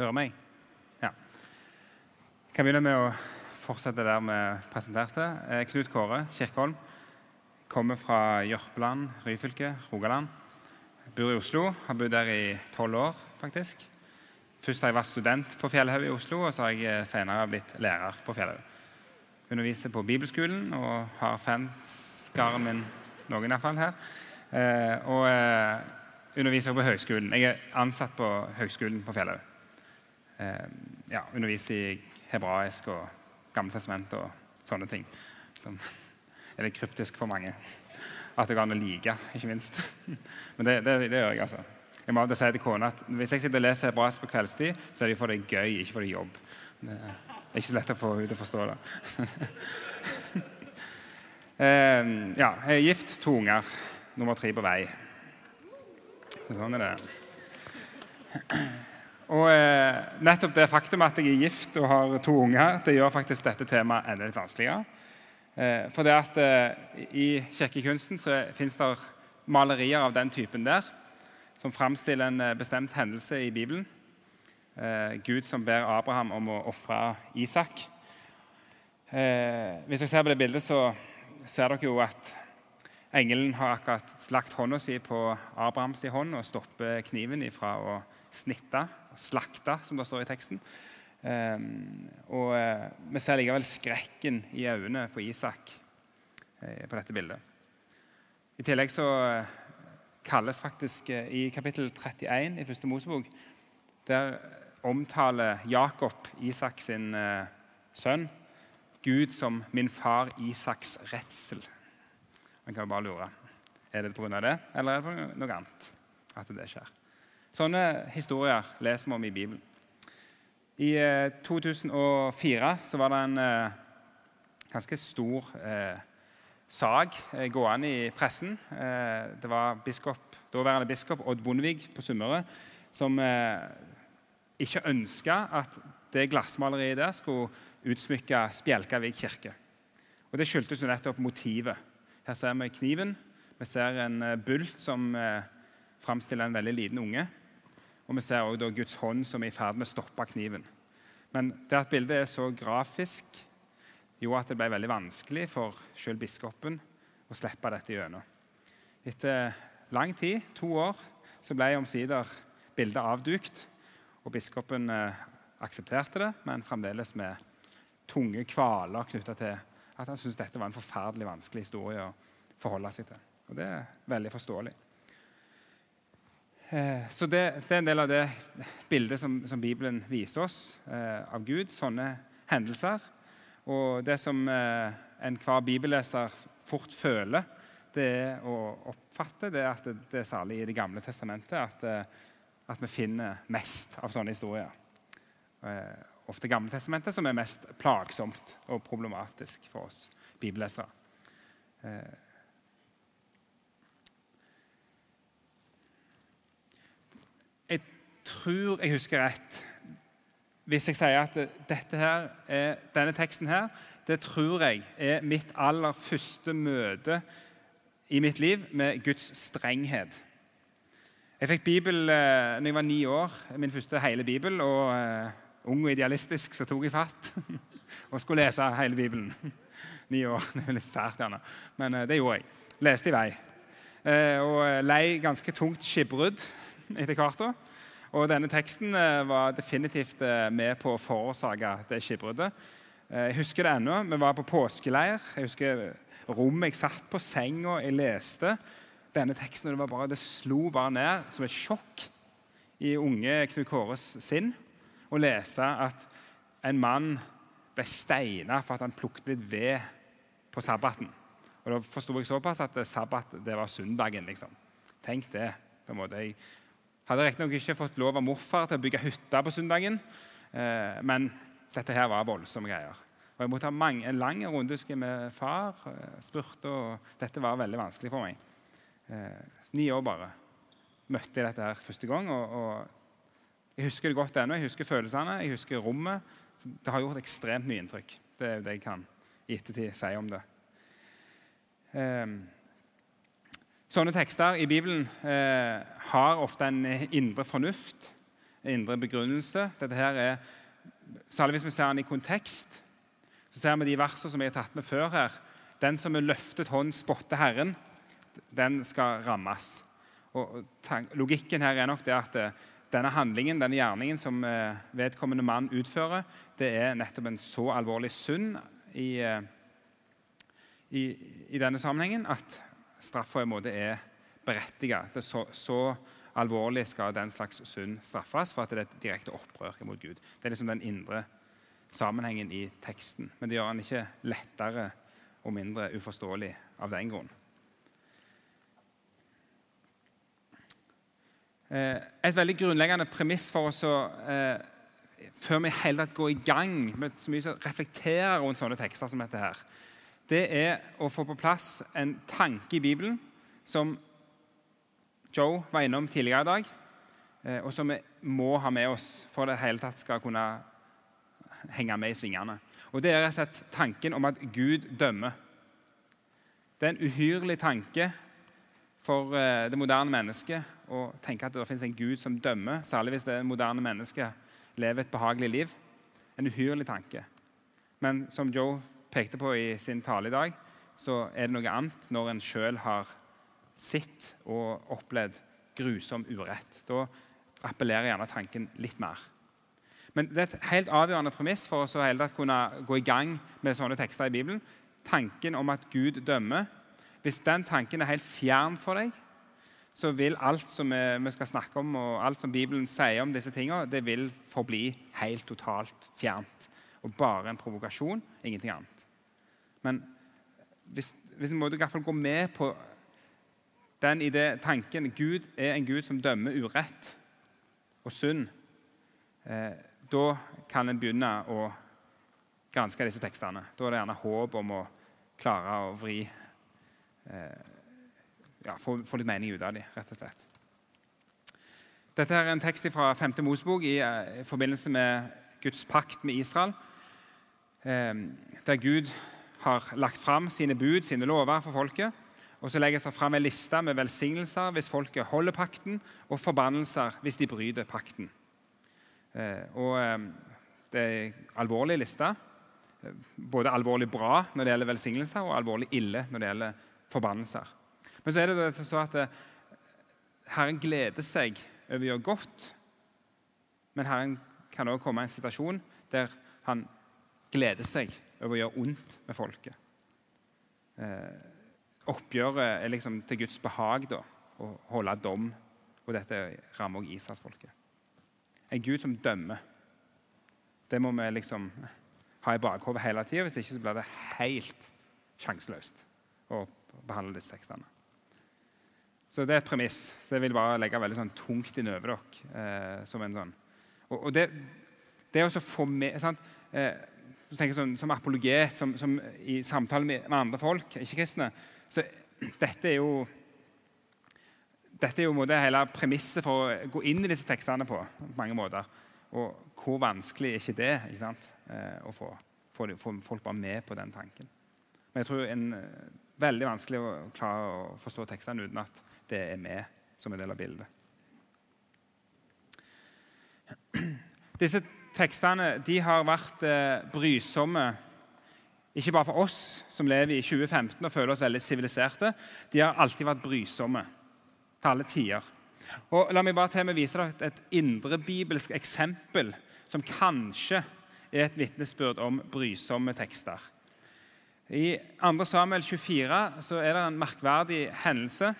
Hører meg? Ja. Jeg kan begynne med å fortsette der vi presenterte. Eh, Knut Kåre Kirkeholm kommer fra Jørpeland, Ryfylke, Rogaland. Bor i Oslo. Har bodd der i tolv år, faktisk. Først har jeg vært student på Fjellhaug i Oslo, og så har jeg senere blitt lærer på Fjellhaug. Underviser på bibelskolen og har fanskaren min, noen iallfall, her. Eh, og eh, underviser på høgskolen. Jeg er ansatt på høgskolen på Fjellhaug. Eh, ja, underviser i hebraisk og Gammeltestament og sånne ting. Som er litt kryptisk for mange. At det går an å like, ikke minst. Men det, det, det gjør jeg, altså. Jeg må si til kona at Hvis jeg sitter og leser hebraisk på kveldstid, så er det for det gøy, ikke for det jobb. Det er ikke så lett å få henne til å forstå det. eh, ja, jeg er gift, to unger. Nummer tre på vei. Sånn er det. Og eh, nettopp det faktum at jeg er gift og har to unger, det gjør faktisk dette temaet enda litt vanskeligere. Eh, for det at eh, I kirkekunsten så fins det malerier av den typen der, som framstiller en eh, bestemt hendelse i Bibelen. Eh, Gud som ber Abraham om å ofre Isak. Eh, hvis dere ser på det bildet, så ser dere jo at engelen har akkurat lagt hånda si på Abrahams hånd og stopper kniven ifra å snitte slakta, som det står i teksten. Um, og uh, Vi ser likevel skrekken i øynene på Isak uh, på dette bildet. I tillegg så uh, kalles faktisk i kapittel 31 i første Mosebok Der omtaler Jakob, Isak sin sønn, Gud som 'min far Isaks redsel'. Man kan jo bare lure. Er det pga. det, eller er det på noe annet at det skjer? Sånne historier leser vi om i Bibelen. I 2004 eh, så var det en eh, ganske stor eh, sak eh, gående i pressen. Eh, det var biskop, daværende biskop Odd Bondevik på Sunnmøre som eh, ikke ønska at det glassmaleriet der skulle utsmykke Spjelkavik kirke. Og Det skyldtes jo nettopp motivet. Her ser vi kniven. Vi ser en bult som framstiller en veldig liten unge. Og vi ser også Guds hånd som er i ferd med å stoppe kniven. Men det at bildet er så grafisk, gjorde at det ble veldig vanskelig for selv biskopen å slippe dette gjennom. Etter lang tid, to år, så ble omsider bildet avdukt. Og biskopen eh, aksepterte det, men fremdeles med tunge kvaler knytta til at han syntes dette var en forferdelig vanskelig historie å forholde seg til. Og det er veldig forståelig. Eh, så det, det, er en del av det bildet som, som Bibelen viser oss eh, av Gud. Sånne hendelser. Og det som eh, enhver bibelleser fort føler, det å oppfatte det er at det, det er særlig i Det gamle testamentet at, eh, at vi finner mest av sånne historier. Eh, ofte Gamle testamentet som er mest plagsomt og problematisk for oss bibellesere. Eh, tror jeg husker rett hvis jeg sier at her er, denne teksten her, det tror jeg er mitt aller første møte i mitt liv med Guds strenghet. Jeg fikk Bibel da jeg var ni år, min første hele Bibel. og uh, Ung og idealistisk så tok jeg fatt og skulle lese hele Bibelen. Ni år. Det er litt sært, gjerne. Men uh, det gjorde jeg. Leste i vei. Uh, og lei ganske tungt skipbrudd etter hvert. Og denne teksten eh, var definitivt eh, med på å forårsake det skipbruddet. Eh, jeg husker det ennå. Vi var på påskeleir. Jeg husker rommet jeg satt på, senga jeg leste denne teksten. og Det, bare, det slo bare ned som et sjokk i unge Knut Kåres sinn å lese at en mann ble steina for at han plukket litt ved på sabbaten. Og Da forsto jeg såpass at sabbat det var søndagen. liksom. Tenk det. på en måte. Jeg hadde riktignok ikke fått lov av morfar til å bygge hytte på søndagen, eh, men dette her var voldsomme greier. Og Jeg måtte ha mange, en lang runde med far. Eh, spurte, og Dette var veldig vanskelig for meg. Eh, ni år bare. Møtte jeg dette her første gang. og, og Jeg husker det godt ennå. Jeg husker følelsene, jeg husker rommet. Det har gjort ekstremt mye inntrykk. Det er jo det jeg kan i ettertid si om det. Um, Sånne tekster i Bibelen eh, har ofte en indre fornuft. en indre begrunnelse. Dette her er, Særlig hvis vi ser den i kontekst, så ser vi de versene som jeg har tatt med før her. Den som med løftet hånd spotter Herren, den skal rammes. Og Logikken her er nok det at eh, denne handlingen, denne gjerningen som eh, vedkommende mann utfører, det er nettopp en så alvorlig synd i, eh, i, i denne sammenhengen at straffa er er så, så alvorlig skal den slags synd straffes for at det er et direkte opprør mot Gud. Det er liksom den indre sammenhengen i teksten. Men det gjør han ikke lettere og mindre uforståelig av den grunn. Eh, et veldig grunnleggende premiss for oss å, eh, før vi hele går i gang med så mye som reflekterer rundt sånne tekster som dette, her, det er å få på plass en tanke i Bibelen som Joe var innom tidligere i dag, eh, og som vi må ha med oss for det hele tatt skal kunne henge med i svingene. Og Det er rett og slett tanken om at Gud dømmer. Det er en uhyrlig tanke for eh, det moderne mennesket å tenke at det finnes en Gud som dømmer, særlig hvis det moderne mennesket lever et behagelig liv. En uhyrlig tanke. Men som Joe pekte på i sin tale i dag, så er det noe annet når en sjøl har sett og opplevd grusom urett. Da appellerer gjerne tanken litt mer. Men det er et helt avgjørende premiss for oss å hele tatt kunne gå i gang med sånne tekster i Bibelen. Tanken om at Gud dømmer. Hvis den tanken er helt fjern for deg, så vil alt som vi skal snakke om, og alt som Bibelen sier om disse tingene, det vil forbli helt totalt fjernt. Og bare en provokasjon, ingenting annet. Men hvis, hvis må måte i hvert fall gå med på den idé, tanken Gud er en Gud som dømmer urett og synd, eh, da kan en begynne å granske disse tekstene. Da er det gjerne håp om å klare å vri eh, ja, få, få, litt mening ut av dem, rett og slett. Dette er en tekst fra 5. Mosebok i, eh, i, forbindelse med Guds pakt med Israel. Eh, der Gud har lagt fram sine bud, sine lover, for folket. Og så legges det fram en liste med velsignelser hvis folket holder pakten, og forbannelser hvis de bryter pakten. Eh, og eh, Det er en alvorlig liste. Eh, både alvorlig bra når det gjelder velsignelser, og alvorlig ille når det gjelder forbannelser. Men så er det så at Herren gleder seg over å gjøre godt. Men Herren kan også komme i en situasjon der han gleder seg over å gjøre ondt med folket. Eh, oppgjøret er liksom til Guds behag da, å holde dom. Og dette rammer også Israelsfolket. En Gud som dømmer. Det må vi liksom ha i bakhodet hele tida. Hvis ikke så blir det helt sjanseløst å behandle disse tekstene. Så det er et premiss. Så jeg vil bare legge veldig sånn tungt inn over dere. Eh, som en sånn. Og, og det, det er også for meg, sant? Eh, sånn, Som apologet, som, som i samtale med, med andre folk, ikke-kristne, så dette er jo dette er jo hele premisset for å gå inn i disse tekstene på. på mange måter. Og hvor vanskelig er ikke det ikke sant? Eh, å få, få, folk bare med på den tanken? Men jeg tror er eh, veldig vanskelig å klare å forstå tekstene uten at det er med som en del av bildet. Disse tekstene de har vært eh, brysomme ikke bare for oss som lever i 2015 og føler oss veldig siviliserte. De har alltid vært brysomme til alle tider. Og la meg bare til med vise dere et indrebibelsk eksempel som kanskje er et vitnesbyrd om brysomme tekster. I 2. Samuel 24 så er det en merkverdig hendelse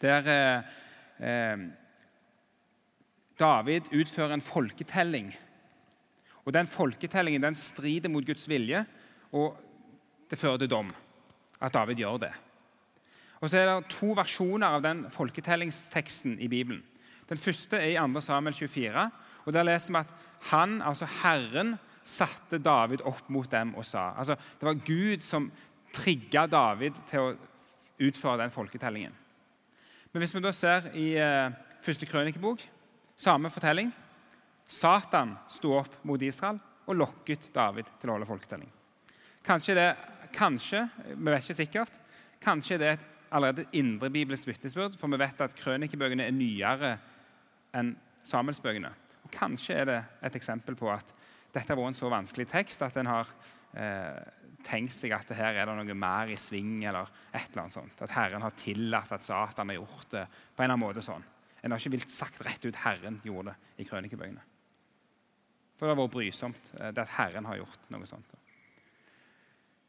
der eh, eh, David utfører en folketelling og Den folketellingen den strider mot Guds vilje, og det fører til dom at David gjør det. Og så er det to versjoner av den folketellingsteksten i Bibelen. Den første er i 2. Samuel 24. og Der leser vi at han, altså Herren, satte David opp mot dem og sa altså, Det var Gud som trigga David til å utføre den folketellingen. Men hvis vi da ser i eh, første krønikebok, samme fortelling, Satan sto opp mot Israel og lokket David til å holde folketelling. Kanskje det, kanskje, vi vet ikke sikkert, kanskje det er et allerede indre bibelsk vitnesbyrd, for vi vet at krønikebøkene er nyere enn Samuelsbøkene. Kanskje er det et eksempel på at dette har vært en så vanskelig tekst at en har eh, tenkt seg at her er det noe mer i sving. eller et eller annet sånt. At Herren har tillatt at Satan har gjort det. på en eller annen måte sånn. En har ikke vilt sagt rett ut Herren gjorde det i krønikebøkene. For det har vært brysomt eh, det at Herren har gjort noe sånt.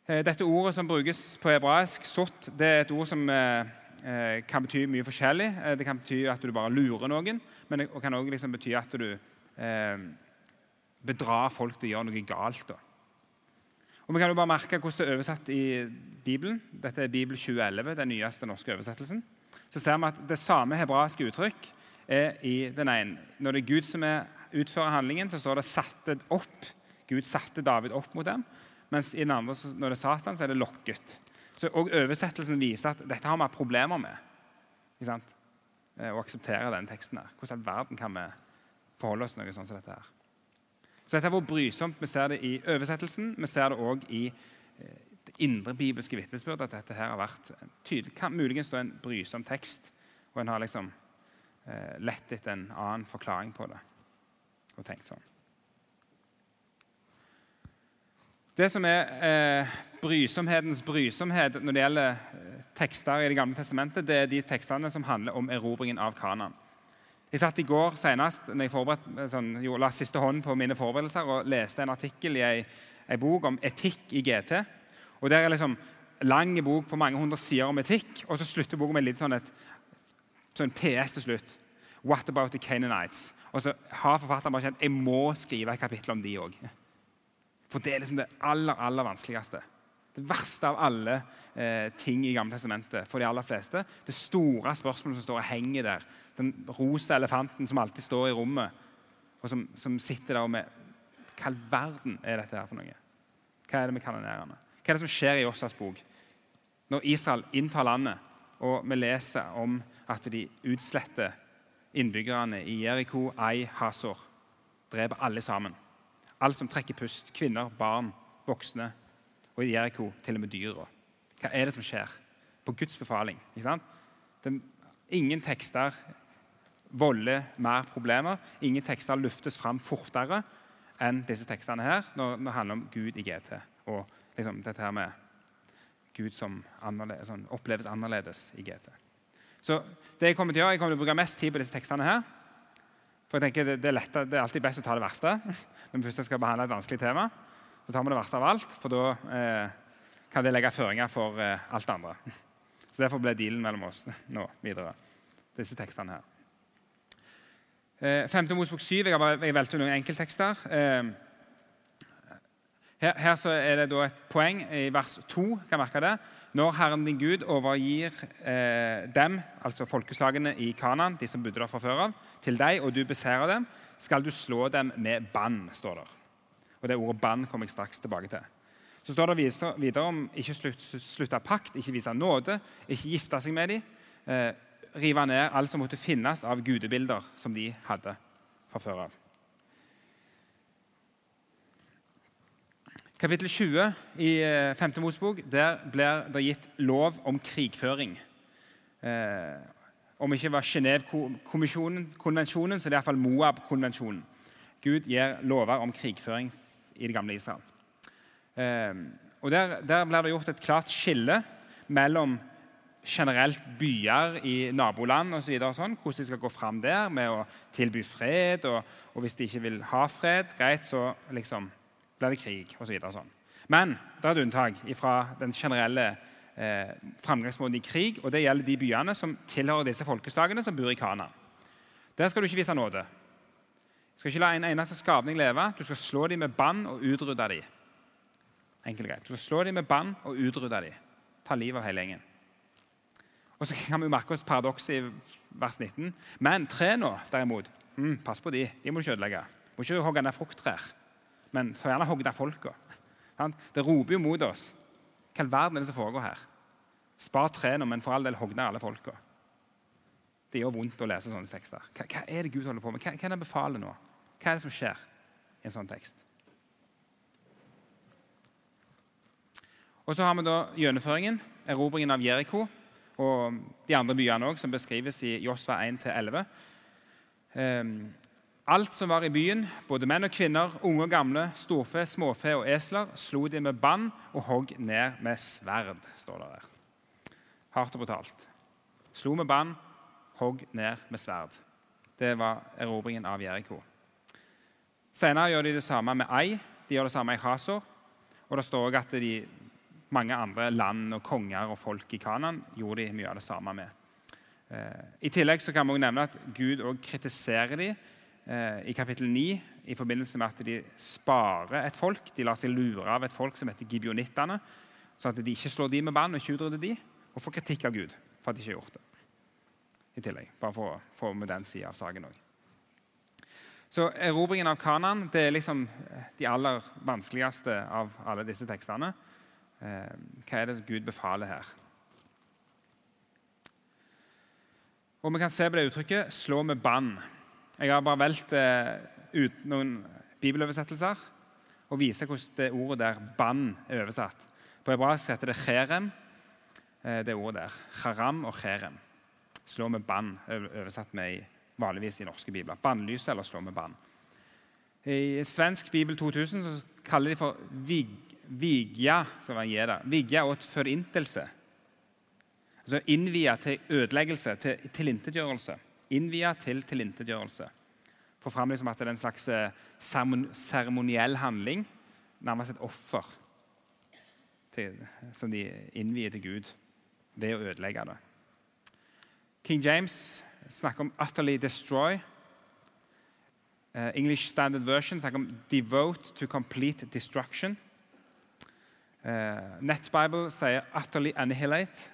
Eh, dette ordet som brukes på hebraisk, sott, det er et ord som eh, kan bety mye forskjellig. Det kan bety at du bare lurer noen, men det kan også liksom bety at du bedrar folk til å gjøre noe galt. Og Vi kan jo bare merke hvordan det er oversatt i Bibelen. Dette er Bibel 2011, den nyeste norske oversettelsen. Så ser vi at det samme hebraiske uttrykk er i den ene. Når det er Gud som er utfører handlingen, så står det 'satte opp'. Gud satte David opp mot dem. Mens i den andre, når det er Satan, så er det 'lokket'. Så og Oversettelsen viser at dette har vi problemer med. Ikke sant? Eh, å akseptere denne teksten. her. Hvordan i verden kan vi forholde oss til noe sånt som dette? her? Så Dette er hvor brysomt. Vi ser det i oversettelsen. Vi ser det òg i eh, indre bibelske vitnesbyrd at dette her har vært tydelig, kan muligens en brysom tekst, og en har liksom eh, lett etter en annen forklaring på det og tenkt sånn. Det som er eh, brysomhetens brysomhet når det gjelder eh, tekster i Det gamle testamentet, det er de tekstene som handler om erobringen av Kanan. Jeg satt i går senest, når jeg eh, sånn, jo, la siste hånd på mine forberedelser og leste en artikkel i ei, ei bok om etikk i GT. Og Der er liksom lang bok på mange hundre sider om etikk, og så slutter boka med litt sånn et sånn PS til slutt. What about the Canaanites? Og så har forfatteren bare kjent jeg må skrive et kapittel om de òg. For det er liksom det aller, aller vanskeligste. Det verste av alle eh, ting i Gamle testamentet for de aller fleste. Det store spørsmålet som står og henger der. Den rosa elefanten som alltid står i rommet, og som, som sitter der og med Hva i verden er dette her for noe? Hva er det med kanonerene? Hva er det som skjer i Jossas bok? Når Israel inntar landet, og vi leser om at de utsletter innbyggerne i Jeriko, Ai, Hazor. Dreper alle sammen. Alt som trekker pust. Kvinner, barn, voksne. Og i Jeriko til og med dyra. Hva er det som skjer? På Guds befaling. ikke Den, ingen tekster volder mer problemer. Ingen tekster luftes fram fortere enn disse tekstene her når det handler om Gud i GT. Og liksom, dette her med Gud som annerledes, sånn, oppleves annerledes i GT. Så det Jeg kommer til å gjøre, jeg kommer til å bruke mest tid på disse tekstene. her. For jeg tenker Det, det, er, lett, det er, alltid best å ta det verste når vi først skal behandle et vanskelig tema. Så tar vi det verste av alt, for da eh, kan det legge føringer for eh, alt det andre. Så Derfor ble dealen mellom oss nå videre. Disse tekstene her. Eh, 5. Mosbok 7. Jeg har bare valgt noen enkelttekster. Eh, her, her er det et poeng i vers 2. kan merke det. Når Herren din Gud overgir eh, dem, altså folkeslagene i Kanan, de som bodde der fra før av, til deg, og du beseirer dem, skal du slå dem med bann, står der. Og Det ordet bann kommer jeg straks tilbake til. Så står det videre om ikke slutte pakt, ikke vise nåde, ikke gifte seg med dem. Eh, rive ned alt som måtte finnes av gudebilder som de hadde fra før av. Kapittel 20 i 5. Mosbok der blir det gitt lov om krigføring. Eh, om ikke var Genévekonvensjonen, så det er iallfall Moab-konvensjonen. Gud gir lover om krigføring i det gamle Israel. Eh, og der, der blir det gjort et klart skille mellom generelt byer i naboland og så og sånn, hvordan de skal gå fram der med å tilby fred. Og, og hvis de ikke vil ha fred, greit, så liksom blir det krig osv. Så sånn. Men det er et unntak fra den generelle eh, framgangsmåten i krig. og Det gjelder de byene som tilhører disse folkeslagene som bor i Kana. Der skal du ikke vise nåde. Du skal ikke la en eneste skapning leve. Du skal slå dem med bann og utrydde dem. Enkelt greit. Du skal slå dem med bann og utrydde dem. Ta livet av hele gjengen. Og så kan vi merke oss paradokset i vers 19. Men tre nå, derimot, mm, pass på de. De må du ikke ødelegge. Du må ikke hogge ned frukttrær men så gjerne hogg av folka. Det roper jo mot oss. Hva i verden er det som foregår her? Spar trærne, men for all del hogg ned alle folka. Det gjør vondt å lese sånne tekster. Hva, hva, er det Gud holder på med? Hva, hva er det han befaler nå? Hva er det som skjer i en sånn tekst? Og Så har vi da gjennomføringen, erobringen av Jeriko og de andre byene også, som beskrives i Josva 1-11. Um, Alt som var i byen, både menn og kvinner, unge og gamle, storfe, småfe og esler, slo de med bann og hogg ned med sverd. står det der. Hardt og brutalt. Slo med bann, hogg ned med sverd. Det var erobringen av Jeriko. Senere gjør de det samme med Ai. De gjør det samme i Hasor. Og det står òg at de, mange andre land og konger og folk i Kanan gjorde de mye av det samme med. Eh, I tillegg kan vi nevne at Gud også kritiserer dem i kapittel 9 i forbindelse med at de sparer et folk. De lar seg lure av et folk som heter gibionittene, sånn at de ikke slår de med bann og ikke utrydder de, og får kritikk av Gud for at de ikke har gjort det. I tillegg, Bare for å få med den sida av saken òg. Så Erobringen av Kanan det er liksom eh, de aller vanskeligste av alle disse tekstene. Eh, hva er det Gud befaler her? Og Vi kan se på det uttrykket 'slå med bann'. Jeg har bare valgt eh, ut noen bibeloversettelser og vise hvordan det ordet der 'bann' er oversatt. På hebraisk heter det 'cherem', eh, det ordet der. Haram og 'cherem'. Slå med bann, oversatt med vanligvis i norske bibler. Bannlyse eller slå med bann. I svensk bibel 2000 så kaller de for vig, vigja, som var gi vigja åt forintelse. Altså innvia til ødeleggelse, til tilintetgjørelse innvia til tilintetgjørelse. Få fram liksom at det er en slags eh, seremoniell handling, nærmest et offer, til, som de innvier til Gud ved å ødelegge det. King James snakker om 'utterly destroy'. Uh, English Standard Version snakker om 'devote to complete destruction'. Uh, Netbible sier 'utterly annihilate'.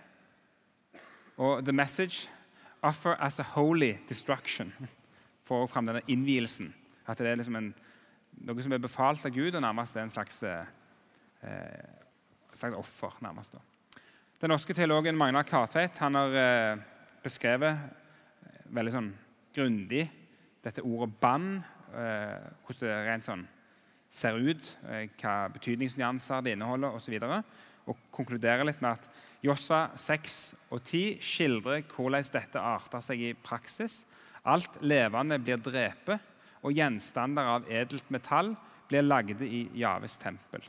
Og The Message offer as a holy destruction. Får fram denne innvielsen. At det er liksom en, noe som er befalt av Gud, og nærmest er en slags, eh, eh slags offer. nærmest. Da. Den norske teologen Magnar Kartveit han har eh, beskrevet eh, veldig sånn grundig dette ordet 'bann', eh, hvordan det rent sånn ser ut, eh, hva betydningsnyanser det inneholder osv. Og, konkludere litt med at Josva 6 og 10 skildrer hvordan dette arter seg i praksis. Alt levende blir drept, og gjenstander av edelt metall blir lagde i Javes tempel.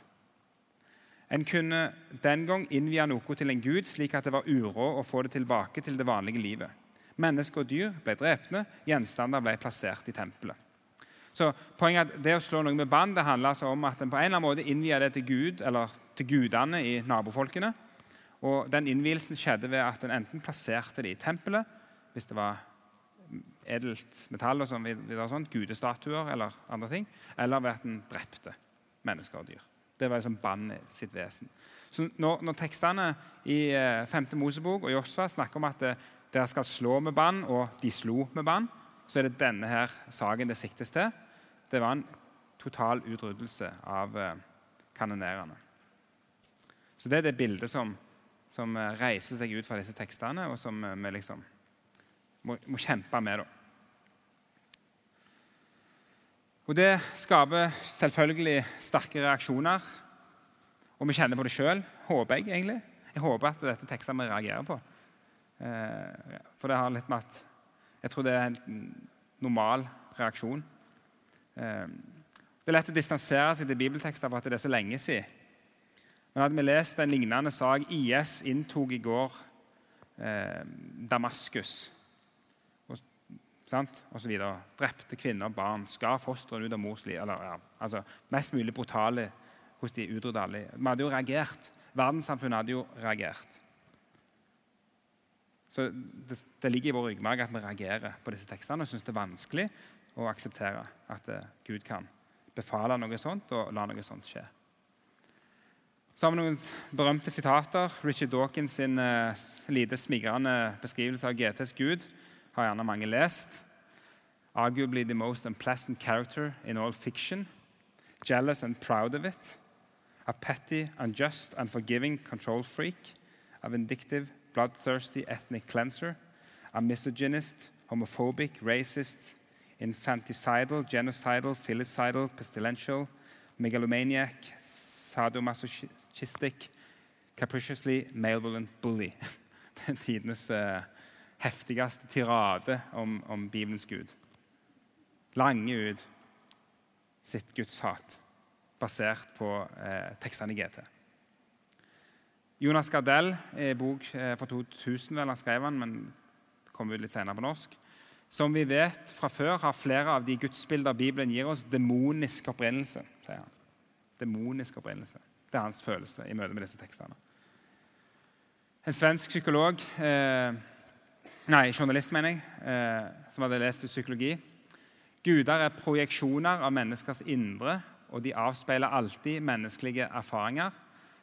En kunne den gang innvie noe til en gud, slik at det var uråd å få det tilbake til det vanlige livet. Mennesker og dyr ble drepne, gjenstander ble plassert i tempelet. Så poenget er at Det å slå noe med band, det handler altså om at en på en eller annen måte innvier det til Gud, eller til gudene i nabofolkene. Og Den innvielsen skjedde ved at en enten plasserte det i tempelet, hvis det var edelt metall, og sånn, videre, sånn, gudestatuer eller andre ting, eller ved at en drepte mennesker og dyr. Det var liksom bannet sitt vesen. Så når, når, tekstene i 5. Eh, Mosebok og Josfa snakker om at eh, dere skal slå med bann, og de slo med bann, så er det denne her saken det siktes til. Det var en total utryddelse av eh, kanonerene. Så Det er det bildet som, som, eh, reiser seg ut fra disse tekstene, og som eh, vi liksom må, må kjempe med. da. Og Det skaper selvfølgelig sterke reaksjoner. Og vi kjenner på det sjøl, håper jeg egentlig. Jeg håper at dette tekstene vi reagerer på. for det har litt med at jeg tror det er en normal reaksjon. Ehm, det er lett å distansere seg til bibeltekster for at det er så lenge siden. Men hadde vi lest en lignende sak IS inntok i går eh, Damaskus og, sant? og så videre. Drepte kvinner og barn. Skar fosteret ut av mors liv. Eller, ja, altså, mest mulig brutale hvordan de utrydda alle. Vi hadde jo reagert. Verdenssamfunnet hadde jo reagert. Så det, det, ligger i vår ryggmarg at vi reagerer på disse tekstene og syns det er vanskelig å akseptere at uh, Gud kan befale noe sånt og la noe sånt skje. Så har vi noen berømte sitater. Richard Dawkins sin uh, lite smigrende beskrivelse av GTs Gud har gjerne mange lest. Arguably the most unpleasant character in all fiction. Jealous and proud of it. A petty, unjust, unforgiving control freak. A vindictive, bloodthirsty ethnic cleanser, a misogynist, homophobic, racist, infanticidal, genocidal, filicidal, pestilential, megalomaniac, sadomasochistic, capriciously malevolent bully. Det er tidenes uh, heftigste tirade om, om Bibelens Gud. lange ut sitt gudshat basert på eh, tekstene i GT. Jonas Gardell, i bok eh, fra 2000 vel, han skrev han, men kom ut litt senere på norsk. Som vi vet fra før, har flere av de gudsbilder Bibelen gir oss, demonisk opprinnelse. sier han. Demonisk opprinnelse. Det er hans følelse i møte med disse tekstene. En svensk psykolog, eh, nei, journalist, mener jeg, eh, som hadde lest psykologi. Guder er projeksjoner av menneskers indre, og de avspeiler alltid menneskelige erfaringer.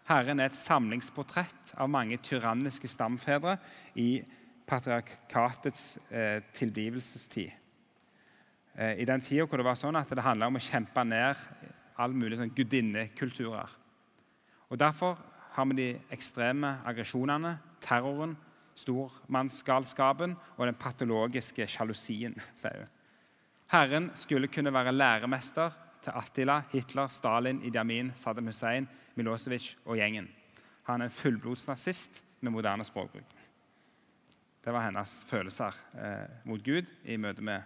Herren er et samlingsportrett av mange tyranniske stamfedre i patriarkatets eh, tilblivelsestid. Eh, I den tida hvor det var sånn at det handla om å kjempe ned all mulig sånn gudinnekulturer. Og Derfor har vi de ekstreme aggresjonene, terroren, stormannsgalskapen og den patologiske sjalusien. sier hun. Herren skulle kunne være læremester til Attila, Hitler, Stalin, Idi Amin, Saddam Hussein, Milosevic og gjengen. Han er en fullblods nazist med moderne språkbruk. Det var hennes følelser eh, mot Gud i møte med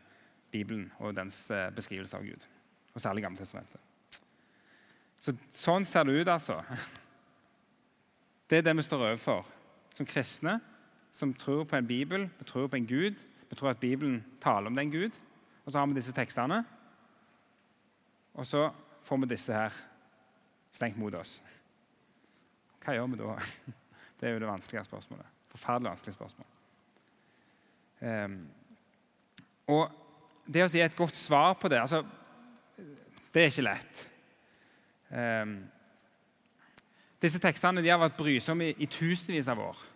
Bibelen og dens eh, beskrivelse av Gud. Og særlig Gammeltestamentet. Så, sånn ser det ut, altså. Det er det vi står overfor som kristne som tror på en bibel, vi tror på en Gud. Vi tror at Bibelen taler om den Gud. Og så har vi disse tekstene. Og så får vi disse her slengt mot oss. Hva gjør vi da? Det er jo det vanskelige spørsmålet. Forferdelig vanskelig spørsmål. Um, og det å si et godt svar på det altså, Det er ikke lett. Um, disse tekstene har vært brysomme i, i tusenvis av år.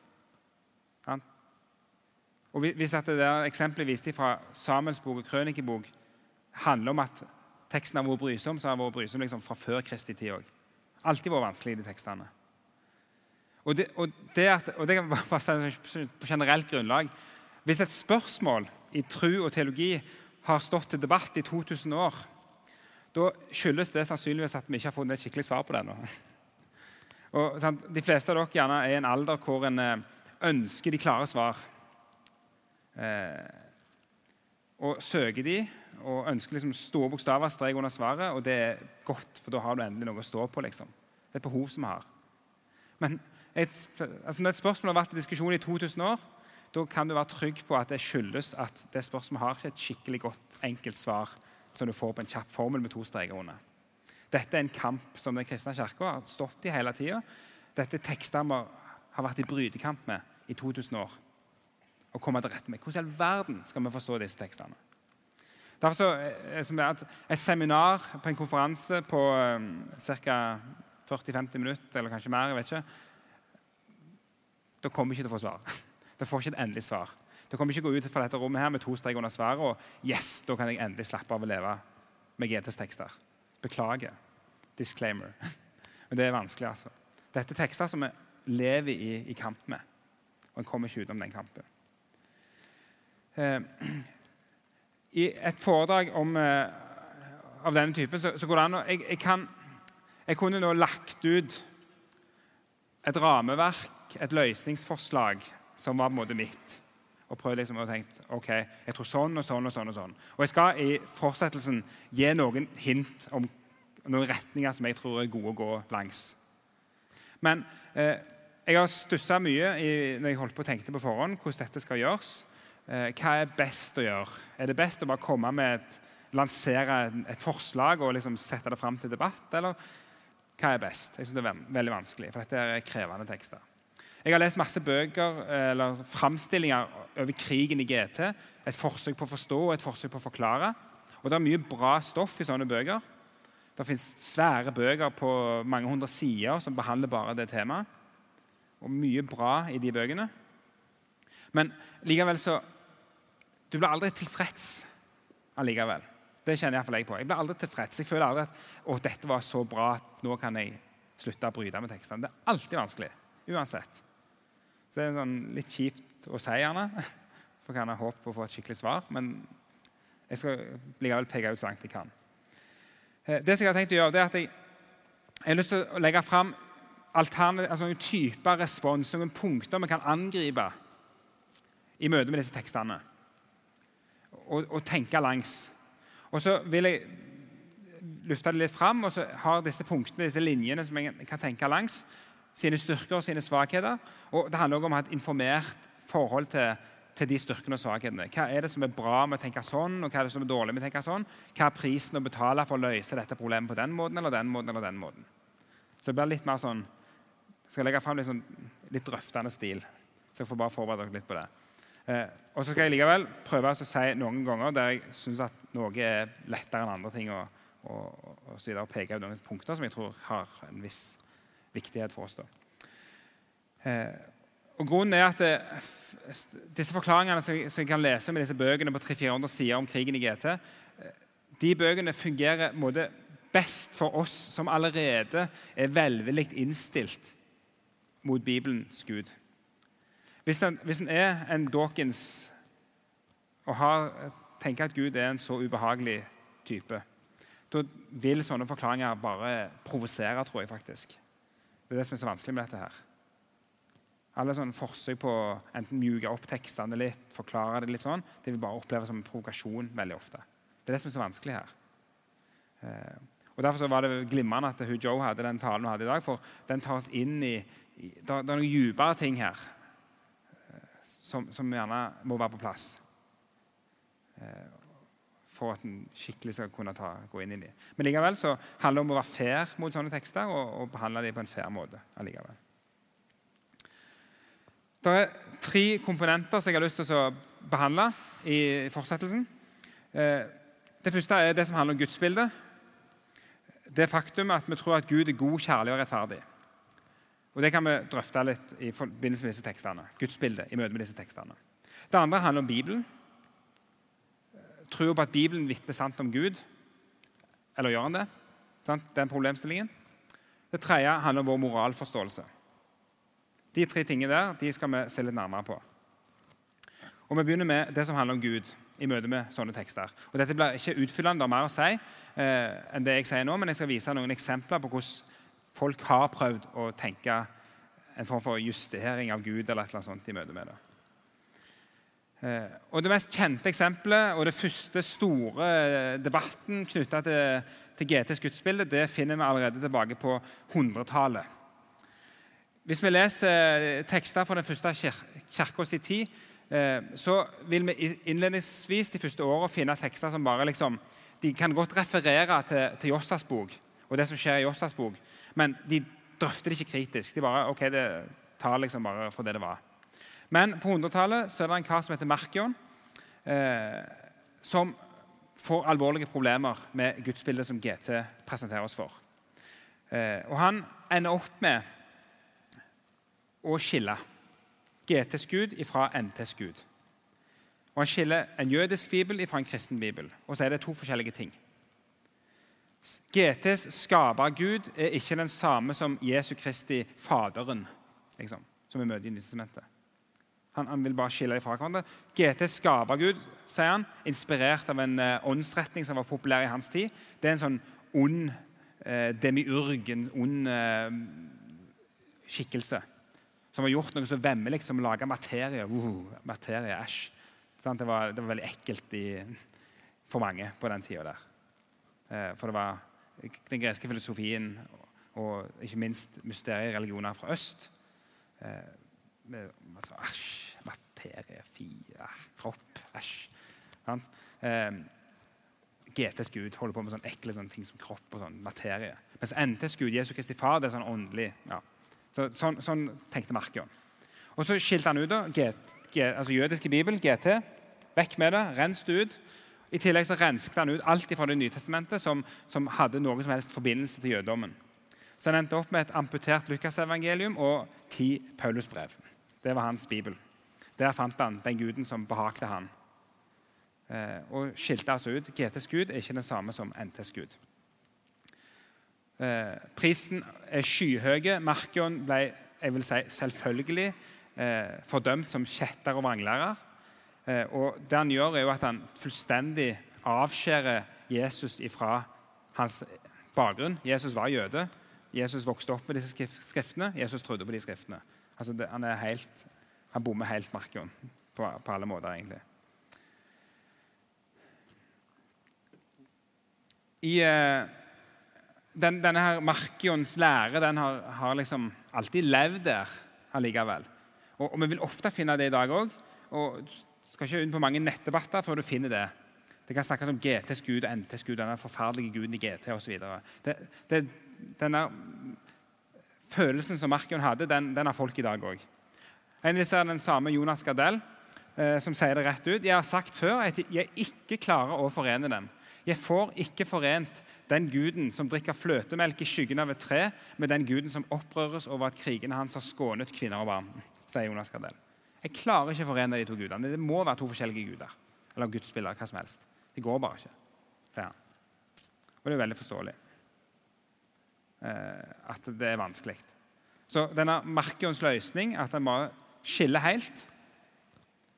Og Hvis det der eksempelet viste fra Samuels bok og Krønikebok handler om at teksten har vært brysom, så har den vært brysom liksom fra før Kristi tid òg. Alltid vært vanskelig, de tekstene. Og det, og det, at, og det på generelt grunnlag hvis et spørsmål i tru og teologi har stått til debatt i 2000 år, da skyldes det sannsynligvis at vi ikke har funnet et skikkelig svar på det ennå. De fleste av dere gjerne er i en alder hvor en eh, ønsker de klare svar. Eh, og søker de og ønsker liksom store bokstaver, strek under svaret. Og det er godt, for da har du endelig noe å stå på. liksom. Det er et behov som vi har. Men et, altså når et spørsmål har vært i diskusjon i 2000 år, da kan du være trygg på at det skyldes at det spørsmålet har ikke et skikkelig godt, enkelt svar som du får på en kjapp formel med to streker under. Dette er en kamp som Den kristne kirke har stått i hele tida. Dette er tekster vi har vært i brytekamp med i 2000 år. Å komme til rette med. Hvordan i all verden skal vi forstå disse tekstene? Derfor så, eh, Et seminar på en konferanse på um, ca. 40-50 minutter, eller kanskje mer, jeg vet ikke, da kommer vi ikke til å få svar. Det får ikke et endelig svar. Det kommer ikke gå ut fra dette rommet her med to streker under svaret og yes, da kan jeg endelig slappe av å leve med GTs tekster. Beklager. Disclaimer. Men det er vanskelig, altså. Dette er tekster som vi lever i, i kamp med. Og en kommer ikke utenom den kampen. Eh, I et foredrag om, eh, av denne typen så, så går det an å jeg, jeg, jeg kunne nå lagt ut et rameverk, et løsningsforslag, som var på en måte mitt. Og prøvd liksom å tenke ok, jeg tror sånn og sånn og sånn. Og sånn. Og jeg skal i fortsettelsen gi noen hint om noen retninger som jeg tror er gode å gå langs. Men eh, jeg har stussa mye i, når jeg holdt på å tenke på forhånd hvordan dette skal gjøres. Eh, hva er best å gjøre? Er det best å bare komme med et, lansere et forslag og liksom sette det fram til debatt? Eller hva er best? Jeg synes det er veldig vanskelig, for dette er krevende tekster. Jeg har lest masse bøker eller framstillinger over krigen i GT. Et forsøk på å forstå og et forsøk på å forklare. Og Det er mye bra stoff i sånne bøker. Det fins svære bøker på mange hundre sider som behandler bare det temaet. Og mye bra i de bøkene. Men likevel så Du blir aldri tilfreds allikevel. Det kjenner iallfall jeg på. Jeg blir aldri tilfreds. Jeg føler aldri at å, dette var så bra at nå kan jeg slutte å bryte med tekstene. Det er alltid vanskelig. Uansett. Så det er sånn litt kjipt å si, gjerne. For kan ha håp på å få et skikkelig svar. Men jeg skal likevel peke ut så langt jeg kan. Eh, det som jeg har tenkt å gjøre, det er at jeg, jeg har lyst til å legge fram altså noen typer respons, noen punkter vi kan angripe i møte med disse tekstene. Og, og tenke langs. Og så vil jeg lufte det litt fram, og så har disse punktene, disse linjene som jeg kan tenke langs, sine styrker og sine svakheter. Og Det handler også om å ha et informert forhold til, til de styrkene og svakhetene. Hva er det som er bra med å tenke sånn, og hva er det som er dårlig med å tenke sånn? Hva er prisen å betale for å løse dette problemet på den måten eller den måten? eller den måten? Så det blir litt mer sånn, Jeg skal legge fram litt, sånn, litt drøftende stil. Så jeg får bare forberede dere litt på det. Eh, og så skal jeg likevel prøve å si noen ganger der jeg syns at noe er lettere enn andre ting. og, og, og, så videre, og peke ut noen punkter som jeg tror har en viss viktighet for oss. da. Eh, og Grunnen er at det, disse forklaringene som jeg, kan lese med disse bøkene på 300-400 sider om krigen i GT, eh, de bøkene fungerer måte, best for oss som allerede er velvillig innstilt mot Bibelens Gud. Hvis en, hvis en er en Dawkins og har, tenker at Gud er en så ubehagelig type, da vil sånne forklaringer bare provosere, tror jeg faktisk. Det er det som er så vanskelig med dette her. Alle sånne forsøk på å enten mjuke opp tekstene litt, forklare det litt sånn, det vil bare oppleves som en provokasjon veldig ofte. Det er det som er så vanskelig her. Eh, og Derfor var det glimrende at hun Joe hadde den talen hun hadde i dag. For den tar oss inn i, i Det er noen dypere ting her eh, som, som, gjerne må være på plass. For at en skikkelig skal kunne ta, gå inn i dem. Men likevel så handler det om å være fair mot sånne tekster og, og behandle dem på en fair måte. allikevel. Det er tre komponenter som jeg har lyst til å behandle i fortsettelsen. Eh, det første er det som handler om gudsbildet. Det faktum at vi tror at Gud er god, kjærlig og rettferdig. Og Det kan vi drøfte litt i forbindelse med disse tekstene. Gudsbildet i møte med disse tekstene. Det andre handler om Bibelen. Tror på at Bibelen vitner sant om Gud. Eller gjør han det? Den problemstillingen. Det tredje handler om vår moralforståelse. De tre tingene der de skal vi se litt nærmere på. Og Vi begynner med det som handler om Gud i møte med sånne tekster. Og Dette blir ikke utfyllende og mer å si eh, enn det jeg sier nå, men jeg skal vise noen eksempler på hvordan folk har prøvd å tenke en form for justering av Gud eller et eller annet sånt i møte med det. Eh, og Det mest kjente eksempelet og det første store eh, debatten knytta til, til GTs gudsbilde det finner vi allerede tilbake på 100-tallet. Hvis vi leser tekster fra den første kirka tid, eh, så vil vi innledningsvis de første årene finne tekster som bare liksom, de kan godt referere til, til Jossas bok og det som skjer i Jossas bok, men de drøfter det ikke kritisk. De bare, ok, det tar liksom bare for det det var. Men på 100-tallet er det en kar som heter Markion, eh, som får alvorlige problemer med gudsbildet som GT presenterer oss for. Eh, og Han ender opp med å skille GTs Gud fra NTs Gud. Og Han skiller en jødisk bibel fra en kristen bibel. Og så er det to forskjellige ting. GTs skaper Gud er ikke den samme som Jesu Kristi Faderen, liksom, som vi møter i Nytestamentet. Han, han, vil bare skille dem fra hverandre. GT skaper Gud, sier han, inspirert av en uh, åndsretning som var populær i hans tid. Det er en sånn ond uh, demiurg, en ond uh, skikkelse som har gjort noe så vemmelig som å lage materie. Uh, materie, æsj. Det var, det var, veldig ekkelt i, for mange på den tida der. Eh, for det var den greske filosofien og, ikke minst mysteriereligioner fra øst. Altså, æsj, materie, kropp, æsj. Eh, GTs Gud holder på med sånne ekle sånne ting som kropp og sånn materie. Mens NTs Gud, Jesu Kristi Far, det er sånn åndelig. ja, så, sånn, sånn, tenkte Markion. Og Så skilte han ut da, get, get, altså jødiske bibel, GT. Vekk med det, rens det ut. I tillegg så rensket han ut alt fra Det nye testamentet som, som, hadde noe som helst forbindelse til jødedommen. Så Han endte opp med et amputert Lukasevangelium og ti Paulusbrev. Det var hans bibel. Der fant han den guden som behagte han. Eh, og skilte altså ut GTs gud er ikke den samme som NTs gud. Eh, prisen er skyhøy. Markion ble jeg vil si, selvfølgelig eh, fordømt som kjetter og vranglærer. Eh, og det han gjør, er jo at han fullstendig avskjærer Jesus fra hans bakgrunn. Jesus var jøde. Jesus vokste opp med disse skriftene. Jesus trodde på de skriftene. Altså, det, han, helt, han bommer helt Markion på, på alle måter, egentlig. i eh, den, Denne her Markions lære den har, har liksom alltid levd der allikevel. Og, og, Vi vil ofte finne det i dag òg. Og du skal ikke inn på mange nettdebatter før du finner det. Det kan snakkes om GTs gud og NTs gud, denne forferdelige guden i GT osv. Denne følelsen som Markion hadde, den, den har folk i dag òg. En av er den samme Jonas Gardell, eh, som sier det rett ut. Jeg har sagt før at jeg ikke klarer å forene dem. Jeg får ikke forent den guden som drikker fløtemelk i skyggen av et tre, med den guden som opprøres over at krigene hans har skånet kvinner og barn. sier Jonas Gardell. Jeg klarer ikke å forene de to gudene. Det må være to forskjellige guder. Eller gudsbilder, hva som helst. Det går bare ikke, sier han. Og det er veldig forståelig at det er vanskelig. Så denne Markions løsning, at en bare skiller helt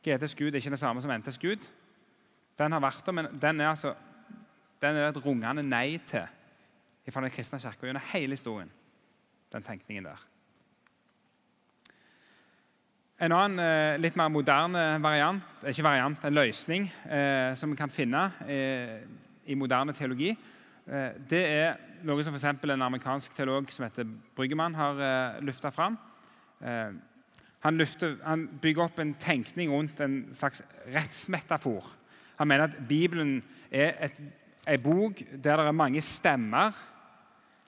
GTs gud er ikke det samme som NTs gud. Den har vært der, men den er, altså, den er et rungende nei til fra den kristne kirka gjennom hele historien. Den tenkningen der. En annen eh, litt mer moderne variant, ikke variant, en løsning eh, som vi kan finne eh, i moderne teologi, eh, det er noe som f.eks. en amerikansk teolog som heter Bryggemann, har eh, lufta fram. Eh, han, løfter, han, bygger opp en tenkning rundt en slags rettsmetafor. Han mener at Bibelen er et, en bok der det er mange stemmer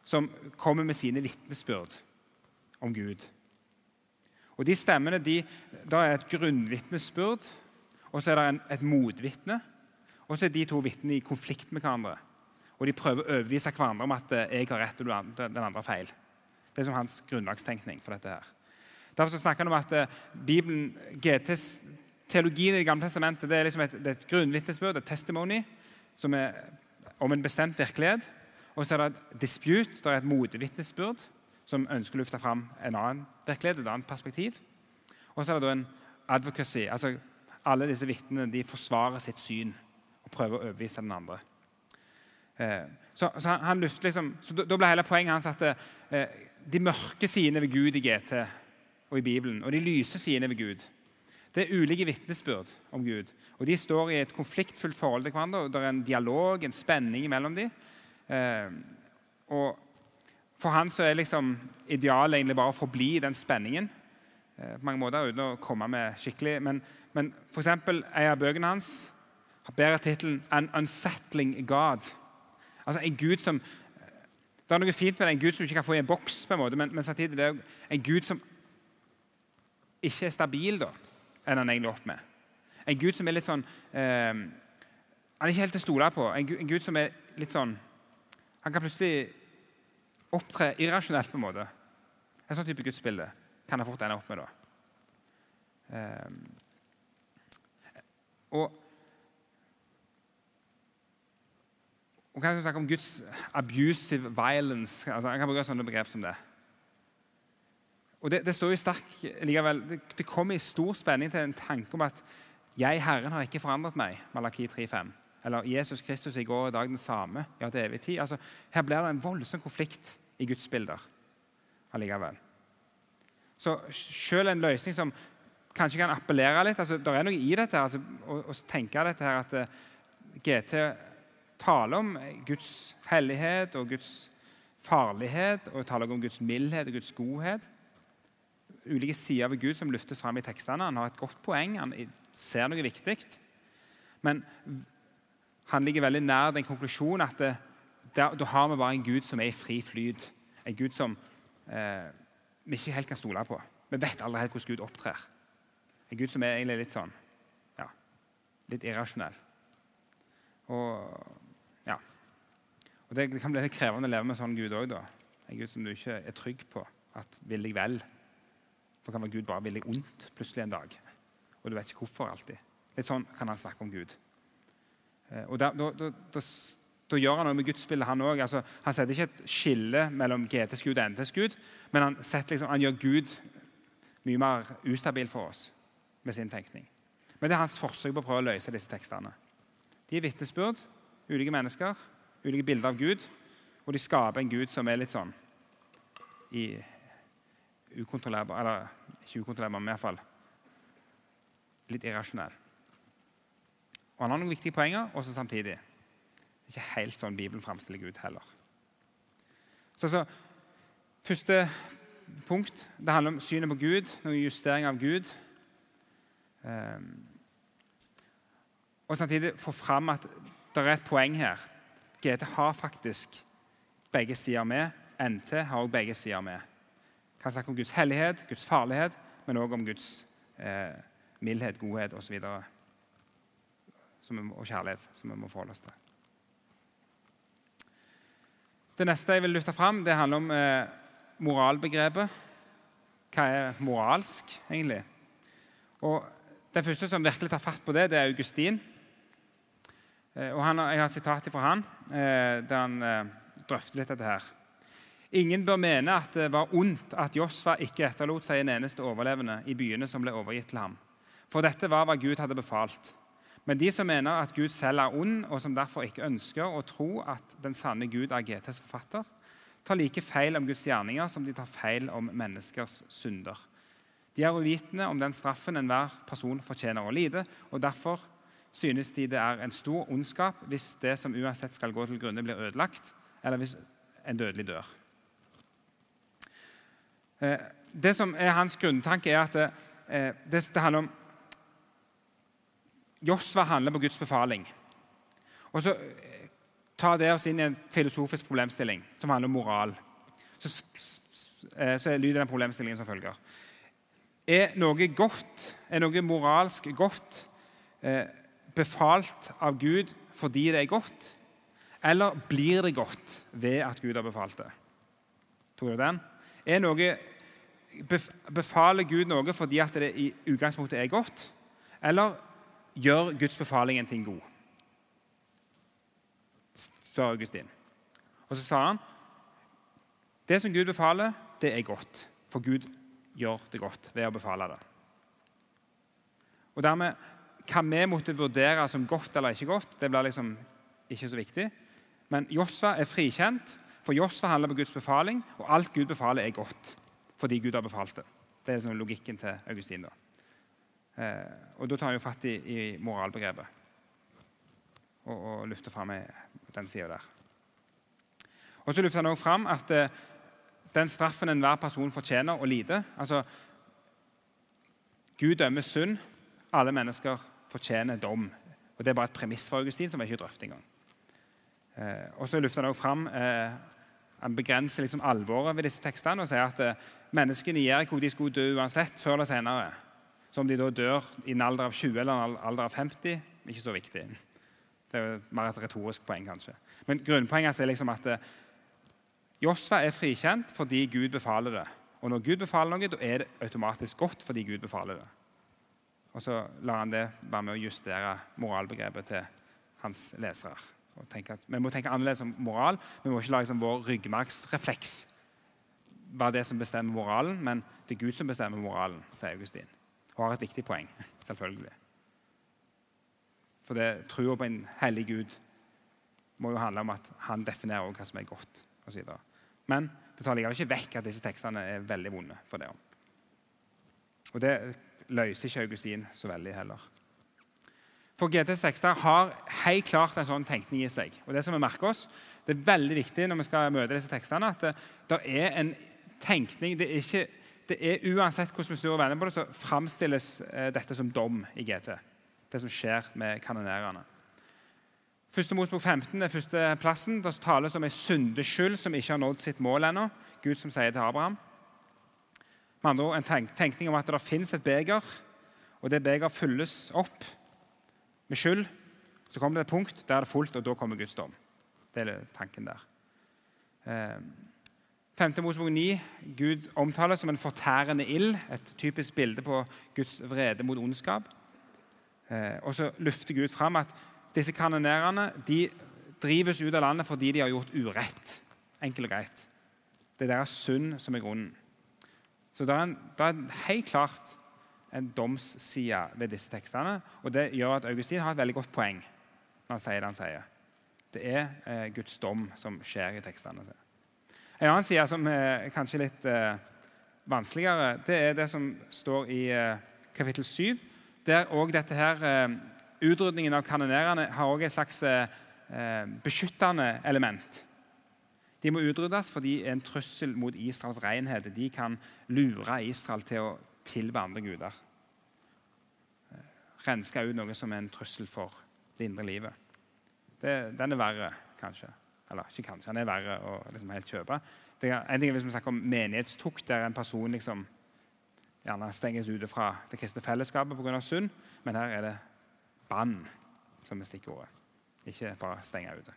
som kommer med sine vitnesbyrd om Gud. Og De stemmene de, da er et grunnvitnesbyrd, og så er det en, et motvitne. Og så er de to vitnene i konflikt med hverandre. Og de prøver å overbevise hverandre om at eh, jeg har rett og den andre har feil. Det er som hans grunnlagstenkning for dette. her. Derfor snakker han om at uh, Bibelen, GTs, Teologien i Det gamle testamentet det er, liksom et, det er et grunnvitnesbyrd, et testimony, som er om en bestemt virkelighet. Og så er det et dispute, det er et motvitnesbyrd som ønsker å løfte fram en annen virkelighet, et annet perspektiv. Og så er det da en advocacy. altså Alle disse vitnene forsvarer sitt syn og prøver å overbevise den andre. Eh, så, så, han, han liksom, så Da ble hele poenget hans at eh, de mørke sidene ved Gud i GT og i Bibelen, og de lyse sidene ved Gud det er ulike vitnesbyrd om Gud. Og De står i et konfliktfullt forhold til hverandre. og Det er en dialog, en spenning mellom dem. Eh, og for han så er liksom idealet egentlig bare å forbli den spenningen. Eh, på mange måter uten å komme med skikkelig Men, men f.eks. en av bøkene hans bærer tittelen 'An Unsettling God'. Altså en Gud som Det er noe fint med det, en Gud som ikke kan få i en boks, på en måte, men, men samtidig det er en Gud som ikke er stabil, da, enn han egentlig opp med. En Gud som er litt sånn eh, Han er ikke helt til å stole på. En, en Gud som er litt sånn Han kan plutselig opptre irrasjonelt, på en måte. En sånn type gudsbilde kan han fort ende opp med. da. Eh, og, og kan jeg snakke om Guds abusive violence. Altså, jeg kan bruke sånne begrep som det. Og Det, det står jo sterk likevel, det, det kommer i stor spenning til en tanke om at 'jeg, Herren, har ikke forandret meg', Malaki 3,5. Eller Jesus Kristus i går og i dag den samme. ja til evig tid. Altså, her blir det en voldsom konflikt i Guds bilder allikevel. Så selv en løsning som kanskje kan appellere litt altså, Det er noe i dette altså, å, å, tenke dette her at eh, GT taler om Guds hellighet og Guds farlighet, og taler om Guds mildhet og Guds godhet. Ulike sider ved Gud som løftes fram i tekstene. Han har et godt poeng, han ser noe viktig. Men han ligger veldig nær den konklusjonen at det, da har vi bare en Gud som er i fri flyt. En Gud som eh, vi ikke helt kan stole på. Vi vet aldri helt hvordan Gud opptrer. En Gud som er egentlig litt sånn ja, litt irrasjonell. Og. Og Det kan bli litt krevende å leve med en sånn Gud òg. En Gud som du ikke er trygg på at vil deg vel. For kan være Gud bare vil deg ondt plutselig en dag. Og du vet ikke hvorfor alltid. Litt sånn kan han snakke om Gud. Eh, og da gjør han noe med gudsbildet, han òg. Altså, han setter ikke et skille mellom GTs Gud og NTs Gud, men han, liksom, han, gjør Gud mye mer ustabil for oss med sin tenkning. Men det er hans forsøk på å prøve å løse disse tekstene. De er vitnesbyrd, ulike mennesker, ulike bilder av Gud, og de skaper en Gud som er litt sånn i ukontrollerbar Eller ikke ukontrollerbar, men iallfall litt irrasjonell. Og Han har noen viktige poenger, også samtidig Det er ikke helt sånn Bibelen framstiller Gud heller. Så, så, Første punkt det handler om synet på Gud, noen justering av Gud. Um, og samtidig få fram at det er et poeng her. GT har faktisk begge sider med. NT har også begge sider med. Kan snakke om Guds hellighet, Guds farlighet, men òg om Guds eh, mildhet, godhet osv. Og, og kjærlighet, som vi må forholde oss til. Det neste jeg vil løfte fram, det handler om eh, moralbegrepet. Hva er moralsk, egentlig? Og Den første som virkelig tar fatt på det, det er Augustin. Eh, og han, Jeg har et sitat fra han, eh, der han eh, drøfter litt dette her. Ingen bør mene at det var ondt at Josfa ikke etterlot seg en eneste overlevende i byene som ble overgitt til ham. For dette var hva Gud hadde befalt. Men de som mener at Gud selv er ond, og som derfor ikke ønsker å tro at den sanne Gud er GTs forfatter, tar like feil om Guds gjerninger som de tar feil om menneskers synder. De er uvitende om den straffen enhver person fortjener å lide, og derfor synes de det er en stor ondskap hvis det som uansett skal gå til grunne, blir ødelagt, eller hvis en dødelig dør. Eh, det som er Hans grunntanke, er at det, eh, det, det handler om Josva handler på Guds befaling. Og så ta tar det oss inn i en filosofisk problemstilling som handler om moral. Så, så lyder den problemstillingen som følger. Er noe godt, er noe moralsk godt eh, befalt av Gud fordi det er godt, eller blir det godt ved at Gud har befalt det? Tror du den? Er noe, befaler Gud noe fordi at det i utgangspunktet er godt, eller gjør Guds befaling en ting god? spør Augustin. Og så sa han det som Gud befaler, det er godt. For Gud gjør det godt ved å befale det. Og dermed, Hva vi måtte vurdere som godt eller ikke godt, det blir liksom ikke så viktig. Men Josfa er frikjent for Josfa handler på Guds befaling, og alt Gud befaler, er godt fordi Gud har befalt det. Det er liksom logikken til Augustin. da. Eh, og Da tar han jo fatt i, i moralbegrepet og, og løfter fram den sida der. Og Så løfter han også fram at eh, den straffen enhver person fortjener å lide altså, Gud dømmer synd. Alle mennesker fortjener dom. Og Det er bare et premiss for Augustin som er ikke drøfter engang. Eh, og så løfter han også fram eh, han begrenser liksom alvoret ved disse tekstene og sier at eh, menneskene i Jeriko de skulle dø uansett, før eller senere. Så om de da dør i en alder av 20 eller en alder av 50, ikke så viktig. Det er mer et retorisk poeng, kanskje. Men grunnpoenget er liksom at eh, Josfa er frikjent fordi Gud befaler det. Og når Gud befaler noe, da er det automatisk godt fordi Gud befaler det. Og så lar han det være med å justere moralbegrepet til hans lesere Vi må tenke annerledes om moral. Vi må ikke la liksom, vår ryggmargsrefleks være det som bestemmer moralen, men det er Gud som bestemmer moralen, sier Augustin. Og har et viktig poeng, selvfølgelig. For det trua på en hellig Gud må jo handle om at han definerer hva som er godt. Og så men det tar likevel ikke vekk at disse tekstene er veldig vonde for det. Og det løser ikke Augustin så veldig heller. For GTs tekster har helt klart en sånn tenkning i seg. Og Det som vi merker oss, det er veldig viktig når vi skal møte disse tekstene, at det, det er en tenkning det er, ikke, det er Uansett hvordan vi snur og vender på det, så framstilles eh, dette som dom i GT. Det som skjer med kanonerene. Første Mosbok 15 er første plassen. Det tales om en syndeskyld som ikke har nådd sitt mål ennå. Gud som sier til Abraham. Med andre ord en tenkning om at det finnes et beger, og det beger fylles opp med skyld, så kommer det et punkt der det er fullt, og da kommer Guds dom. Det er tanken der. 5. Eh, Mosebok 9. Gud omtales som en fortærende ild. Et typisk bilde på Guds vrede mot ondskap. Eh, og så lufter Gud fram at disse kanonerene de drives ut av landet fordi de har gjort urett. Enkelt og greit. Det er deres synd som er grunnen. Så det er, en, det er helt klart en domsside ved disse tekstene. og Det gjør at Augustin har et veldig godt poeng når han sier det han sier. Det er eh, Guds dom som skjer i tekstene. En annen side som er kanskje litt eh, vanskeligere, det er det som står i eh, kapittel 7. Der òg dette her eh, Utrydningen av kanonerene har òg et slags eh, eh, beskyttende element. De må utryddes, for de er en trussel mot Israels renhet. De kan lure Israel til å tilbe andre guder. Renske ut noe som er en trussel for det indre livet. Det, den er verre, kanskje. Eller ikke kanskje, den er verre å liksom helt kjøpe. Det er, en ting er Hvis vi snakker om menighetstukt, der en person liksom gjerne stenges ute fra det kristne fellesskapet pga. synd, men her er det bann som er stikkordet. Ikke bare stenge ute.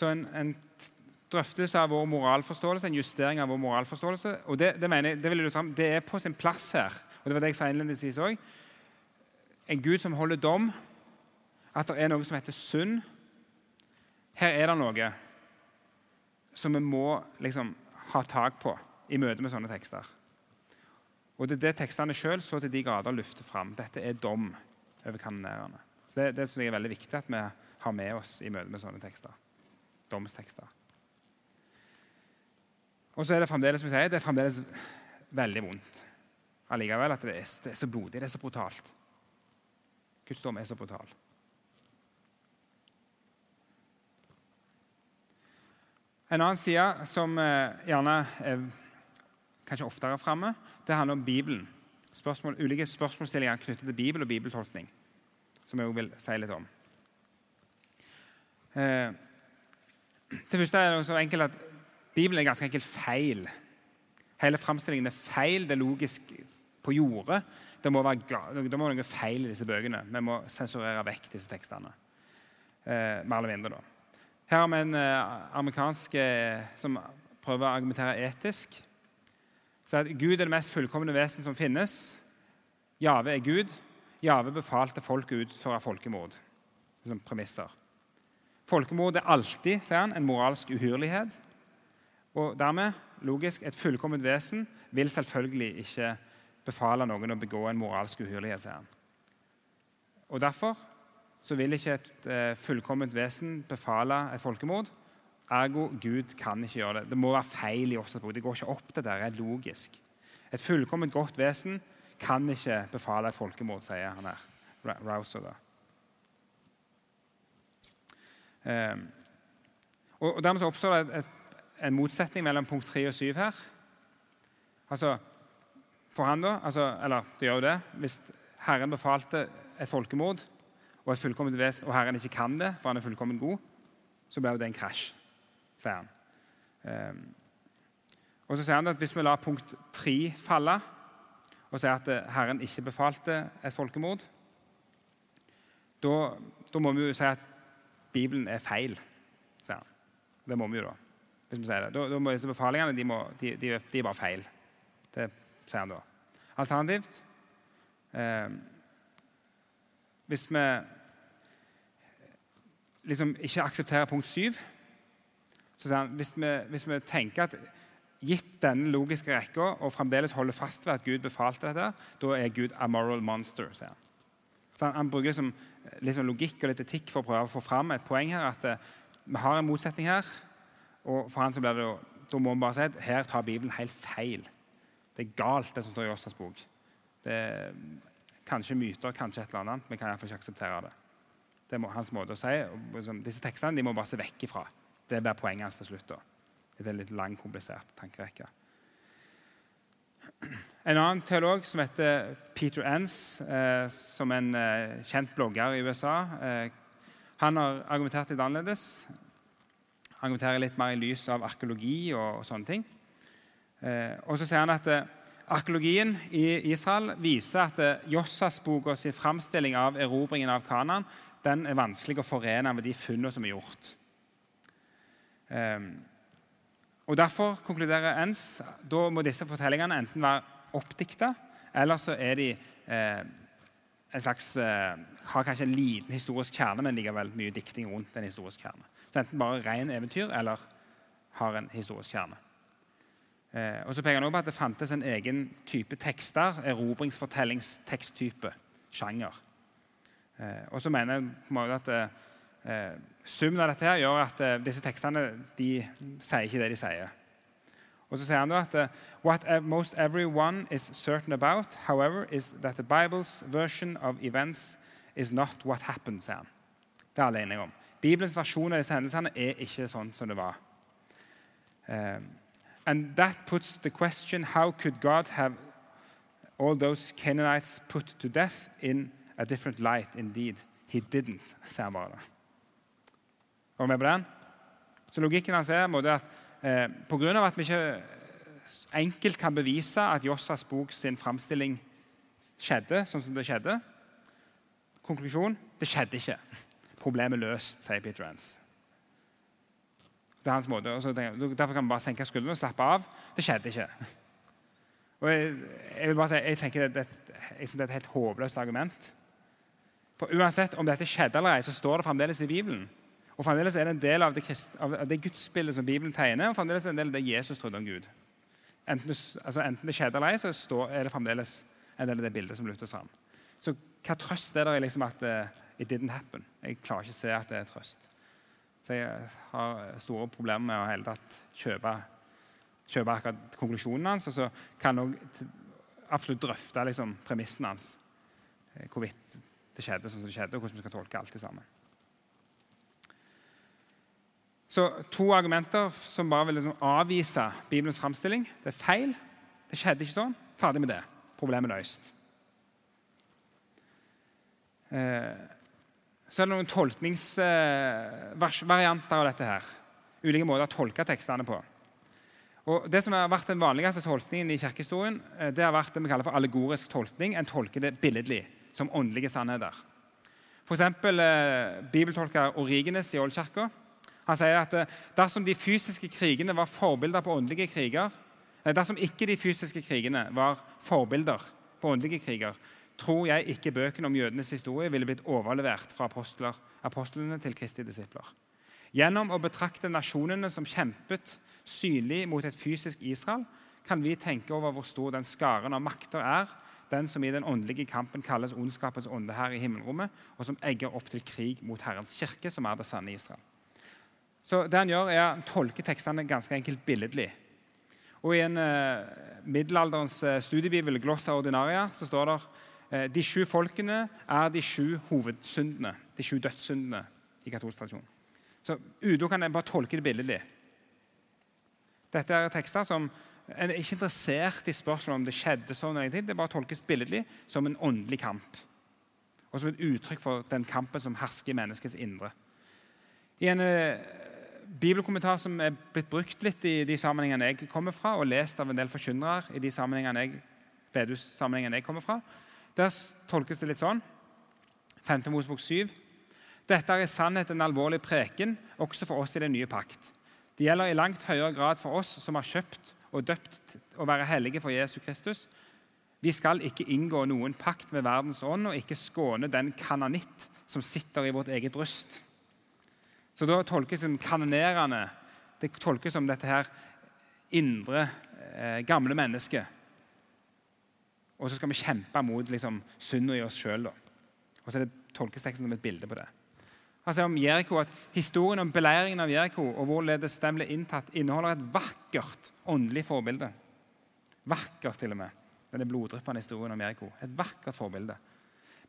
Så en, en, drøftelse av vår moralforståelse, en justering av vår moralforståelse. og Det, det, mener jeg, det, vil jeg det er på sin plass her. og det var det jeg sa innledningsvis også. En Gud som holder dom. At det er noe som heter synd. Her er det noe som vi må liksom, ha tak på i møte med sånne tekster. Og Det er det tekstene sjøl så til de grader løfter fram. Dette er dom over kanonerene. Så Det, det synes jeg er veldig viktig at vi har med oss i møte med sånne tekster. Domstekster. Og så er det fremdeles, som jeg sier, det er fremdeles veldig vondt allikevel at det er, det er så blodig, det er så brutalt. Guds dom er så brutal. En annen side som eh, gjerne er kanskje oftere framme, det handler om Bibelen. Spørsmål, ulike spørsmålsstillinger knyttet til Bibel og bibeltolkning, som jeg også vil si litt om. Eh, det første er det så enkelt at Bibelen er ganske enkelt feil. Hele framstillingen er feil. Det er logisk på jordet. Det må være det må noe feil i disse bøkene. Vi må sensurere vekk disse tekstene. Eh, mer eller mindre da. Her har vi en eh, amerikansk eh, som prøver å argumentere etisk. Så at Gud er det mest fullkomne vesen som finnes. Jave er Gud. Jave befalte folk å utføre folkemord. Som premisser. Folkemord er alltid sier han, en moralsk uhyrlighet. Og dermed, logisk, et fullkomment vesen vil selvfølgelig ikke befale noen å begå en moralsk uhyrlighet. sier han. Og Derfor så vil ikke et eh, fullkomment vesen befale et folkemord. Ergo Gud kan ikke gjøre det. Det må være feil i oss. Det går ikke opp, det der er logisk. Et fullkomment godt vesen kan ikke befale et folkemord, sier han her. Rouser, da. Um, og Dermed oppstår det et, et, en motsetning mellom punkt 3 og 7 her. Altså, For han da, altså, Eller det gjør jo det. Hvis Herren befalte et folkemord, og et fullkomment vesen, og Herren ikke kan det, for han er fullkommen god, så blir jo det en krasj, sier han. Um, og så sier han at Hvis vi lar punkt 3 falle, og sier at Herren ikke befalte et folkemord, da må vi jo si at Bibelen er feil, sier han. Det må vi jo da. hvis vi sier det. Da, da må disse befalingene de, må, de, de, de er bare feil. Det sier han da. Alternativt eh, Hvis vi liksom ikke aksepterer punkt 7 så sier han, hvis vi, hvis vi tenker at gitt denne logiske rekka og fremdeles holder fast ved at Gud befalte dette, da er Gud a moral monster. sier Han så han, han bruker liksom, sånn logikk og litt etikk for å prøve å få fram et poeng her. at uh, Vi har en motsetning her. og for han så blir det, Da må vi bare si at her tar Bibelen helt feil. Det er galt, det som står i Åsas bok. Det er Kanskje myter, kanskje et eller annet. Vi kan iallfall ikke akseptere det. Det er hans måte å si. Liksom, disse tekstene de må bare se vekk ifra. Det blir poenget hans til slutt. da. Det er litt lang, komplisert tankerekke. En annen teolog som heter Peter Enns, eh, som en eh, kjent blogger i USA, eh, han har argumentert litt annerledes. Han Argumenterer litt mer i lys av arkeologi og, og sånne ting. Eh, og så sier han at eh, Arkeologien i Israel viser at eh, Jossas-boka sin framstilling av erobringen av Kanan den er vanskelig å forene med de funnene som er gjort. Um, og Derfor konkluderer Ens da må disse fortellingene enten være oppdikta, eller så er de eh, en slags, eh, har kanskje en liten historisk kjerne, men likevel mye dikting rundt en historisk kjerne. Så Enten bare ren eventyr eller har en historisk kjerne. Eh, og så peker han også på at Det fantes en egen type tekster, erobringsfortellingsteksttype, sjanger. Eh, og så mener jeg på en måte at eh, Summen av dette her gjør at eh, disse tekstene de sier ikke det de sier. Og så sier han da at What most everyone is certain about, however, is that the Bible's version of events is not what happened. sier han. Det er alle enige om. Bibelens versjon av disse hendelsene er ikke sånn som det var. Um, and that puts the question how could God have all those Canaanites put to death in a different light indeed? He didn't, sier han bare. Er du med på den? Så Logikken hans er at eh, pga. at vi ikke enkelt kan bevise at Jossas bok sin framstilling skjedde sånn som det skjedde Konklusjon det skjedde ikke. Problemet løst, sier Peter Rance. Det er hans måte. derfor kan vi bare senke skuldrene og slappe av. Det skjedde ikke. Og jeg, jeg vil bare si, jeg tenker det, det, jeg synes det er et helt håpløst argument. For Uansett om dette skjedde eller ei, så står det fremdeles i Bibelen. Og fremdeles er det en del av det, det gudsbildet som Bibelen tegner, og fremdeles er det en del av det Jesus trodde om Gud. Enten det, altså, enten det skjedde eller ei, så står, er det fremdeles en del av det bildet som løftes fram. Så hva trøst er det i liksom at uh, it didn't happen? Jeg klarer ikke å se at det er trøst. Så jeg har store problemer med å hele tatt kjøpe, kjøpe akkurat konklusjonen hans. Og så kan jeg absolutt drøfte liksom, premissen hans. Eh, hvorvidt det skjedde sånn som det skjedde, og hvordan vi skal tolke alt sammen. Så To argumenter som bare vil liksom avvise Bibelens framstilling. Det er feil. Det skjedde ikke sånn. Ferdig med det. Problemet løst. Eh, så er det noen tolkningsvarianter av dette. her. Ulike måter å tolke tekstene på. Og det som har vært Den vanligste tolkningen i kirkehistorien eh, det har vært det vi kaller for allegorisk tolkning. En tolker det billedlig, som åndelige sannheter. F.eks. Eh, bibeltolker Origenes i Oldkirka. Han sier at eh, dersom de fysiske krigene var forbilder på åndelige kriger, dersom ikke de fysiske krigene var forbilder på åndelige kriger, tror jeg ikke bøkene om jødenes historie ville blitt overlevert fra apostler, apostlene til Kristi disipler. Gjennom å betrakte nasjonene som kjempet synlig mot et fysisk Israel, kan vi tenke over hvor stor den skaren av makter er, den som i den åndelige kampen kalles ondskapens ånde her i himmelrommet, og som egger opp til krig mot Herrens kirke, som er det sanne Israel. Så det Han gjør er å tolke tekstene ganske enkelt billedlig. Og I en eh, middelalderens uh, studiebibel, Glossa Ordinaria, så står det Eh, de sju folkene er de sju hovedsyndene, de sju dødssyndene i katolsk tradisjon. Så Udo kan bare tolke det billedlig. Dette er tekster som en er ikke interessert i spørsmålet om det skjedde sånn eller ingenting. Det bare tolkes billedlig som en åndelig kamp. Og som et uttrykk for den kampen som hersker i menneskets indre. I en eh, bibelkommentar som er blitt brukt litt i de sammenhengene jeg kommer fra, og lest av en del forkynnere i de sammenhengene jeg, jeg kommer fra, der tolkes det litt sånn. 5. Mosebok 7. Dette er i sannhet en alvorlig preken også for oss i den nye pakt. Det gjelder i langt høyere grad for oss som har kjøpt og døpt å være hellige for Jesus Kristus. Vi skal ikke inngå noen pakt med verdens ånd og ikke skåne den kananitt som sitter i vårt eget bryst. Så da tolkes som kanonerende det tolkes som dette her indre, eh, gamle mennesket og så skal vi kjempe mot liksom, synda i oss sjøl. Og så er det tolkesteksten som et bilde på det. Han sier om Jericho, at Historien om beleiringen av Jeriko og hvorledes den ble inntatt, inneholder et vakkert åndelig forbilde. Vakkert, til og med. Den bloddryppende historien om Jeriko. Et vakkert forbilde.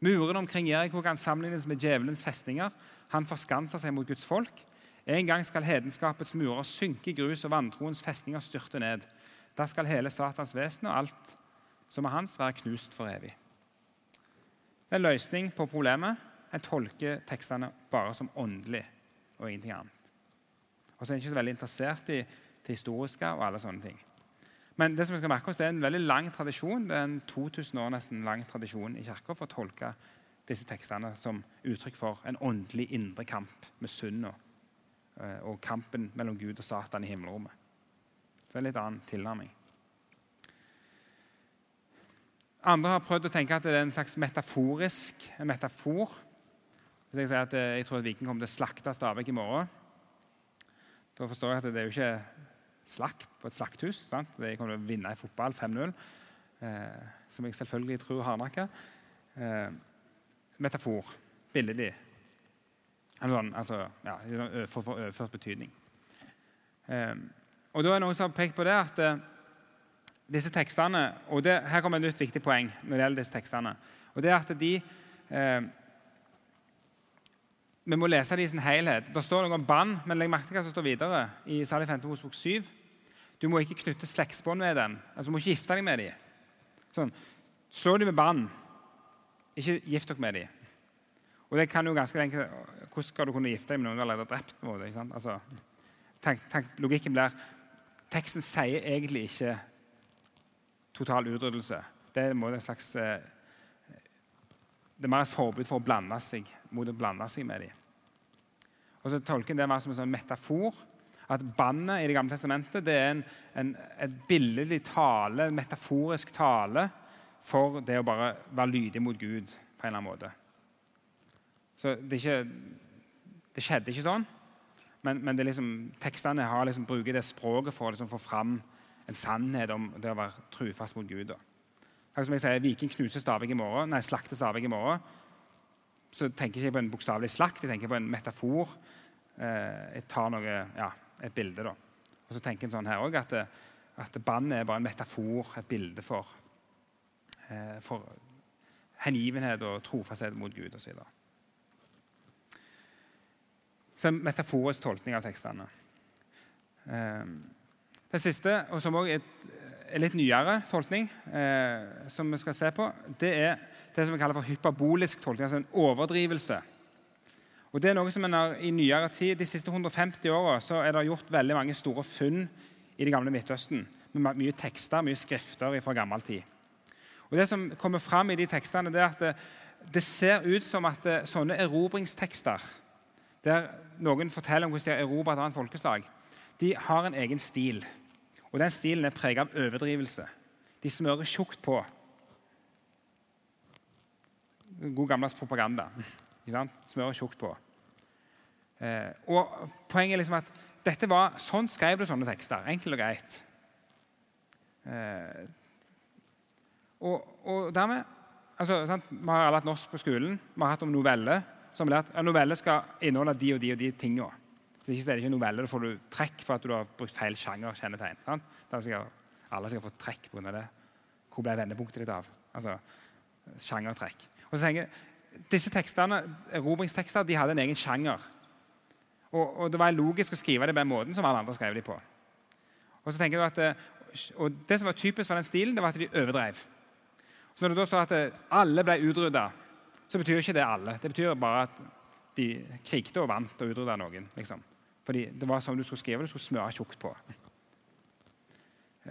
Murene omkring Jeriko kan sammenlignes med djevelens festninger. Han forskanser seg mot Guds folk. En gang skal hedenskapets murer synke i grus og vantroens festninger styrte ned. Da skal hele Satans vesen og alt som er hans, være knust for evig. Det er en løsning på problemet. En tolker tekstene bare som åndelig og ingenting annet. Og så er en ikke så veldig interessert i det historiske og alle sånne ting. Men det som vi skal merke oss, det er en veldig lang tradisjon, det er en 2000 år nesten lang tradisjon i kirka for å tolke disse tekstene som uttrykk for en åndelig indre kamp med synda eh, og kampen mellom Gud og Satan i himmelrommet. Så det er en litt annen tilnærming. Andre har prøvd å tenke at det er en slags metaforisk en metafor. Hvis jeg sier at eh, jeg tror at Viking kommer til å slakte Stabæk i morgen, da forstår jeg at det er jo ikke slakt på et slakthus. sant? De kommer til å vinne i fotball 5-0, eh, som jeg selvfølgelig tror hardnakka. Eh, metafor. Billedlig. Sånn, altså, ja, for, for overført betydning. Eh, og da er noen som har pekt på det at eh, disse tekstene og det, Her kommer et nytt viktig poeng når det gjelder disse tekstene. og det er at de, eh, vi må lese det i sin helhet. Det står noe om bann, men legg merke til hva som står videre i Særlig 5. Mosebok 7. Du må ikke knytte slektsbånd med dem. Altså, du må ikke gifte deg med dem. Sånn. Slå dem med bann. Ikke gift dere med dem. Og det kan jo ganske lenge, Hvordan skal du kunne gifte deg med noen du allerede har drept? på en måte? Altså, tenk, tenk, logikken blir Teksten sier egentlig ikke total utryddelse. Det er en slags eh, det er mer et forbud for å blande seg mot å blande seg med dem. Og så tolker det var som en sånn metafor. At bannet i Det gamle testamentet det er en, en, et billedlig tale, en metaforisk tale, for det å bare være lydig mot Gud på en eller annen måte. Så det, ikke, det skjedde ikke sånn, men, men liksom, tekstene har liksom, bruker det språket for å liksom, få fram en sannhet om det å være trufast mot Gud. Da. Som jeg sier, Viking knuser Stavik i morgen, nei, slakter Stavik i morgen. Så tenker jeg ikke på en bokstavelig slakt, jeg tenker på en metafor. Eh, jeg tar noe, ja, et bilde. da. Og så tenker jeg sånn her også, at, at bannet er bare en metafor, et bilde for, eh, for hengivenhet og trofasthet mot Gud osv. Så, så en metaforisk tolkning av tekstene. Eh, det siste, og som også er en litt nyere tolkning eh, som vi skal se på, det er det som vi kaller for hyperbolisk tolkning, altså en overdrivelse. Og det er noe som en har i nyere tid, De siste 150 åra er det gjort veldig mange store funn i det gamle Midtøsten. Med mye tekster, mye skrifter fra gammel tid. Og Det som kommer fram i de tekstene, det er at det, det ser ut som at det, sånne erobringstekster, der noen forteller om hvordan de har erobret et annet folkeslag, de har en egen stil. Og Den stilen er preget av overdrivelse. De smører tjukt på. God gammeldags propaganda. Smører tjukt på. Eh, og Poenget er liksom at dette var, sånn skrev du sånne tekster. Enkelt og greit. Eh, og, og, dermed altså, sant? Vi har alle hatt norsk på skolen. Vi har hatt om noveller. som lært at Noveller skal inneholde de og de og de tingene. Så er det ikke noveller, Da får du trekk for at du har brukt feil sjangerkjennetegn. Alle skal få trekk pga. det. Hvor ble vendepunktet ditt av? Altså, Sjangertrekk. Og så tenker jeg, Disse tekstene, erobringstekster de hadde en egen sjanger. Og, og, Det var logisk å skrive det på den måten som alle andre skrev de på. Og så tenker jeg at, eh, og Det som var typisk for den stilen, det var at de overdrev. Så Når du da så at eh, alle ble utrydda, så betyr ikke det alle. Det betyr bare at de krigte og vant og utrydda noen. liksom. Fordi det var sånn du skulle skrive, du skulle smøre tjukt på.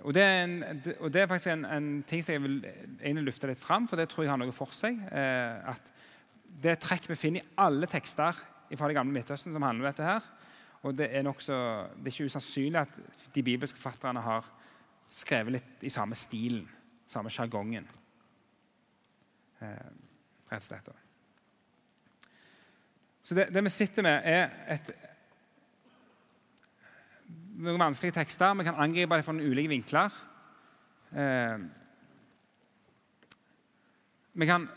Og det, en, og det er, faktisk en, en, ting som jeg vil egentlig lufte litt fram, for det tror jeg har noe for seg. Eh, at Det er trekk vi finner i alle tekster fra det gamle Midtøsten som handler om dette. her. Og det er, nok så, det er ikke usannsynlig at de bibelske forfatterne har skrevet litt i samme stilen, samme sjargongen. Eh, rett og slett. Så det, det vi sitter med, er et, noen vanskelige tekster. Vi kan angripe det fra ulike vinkler. Eh, vi kan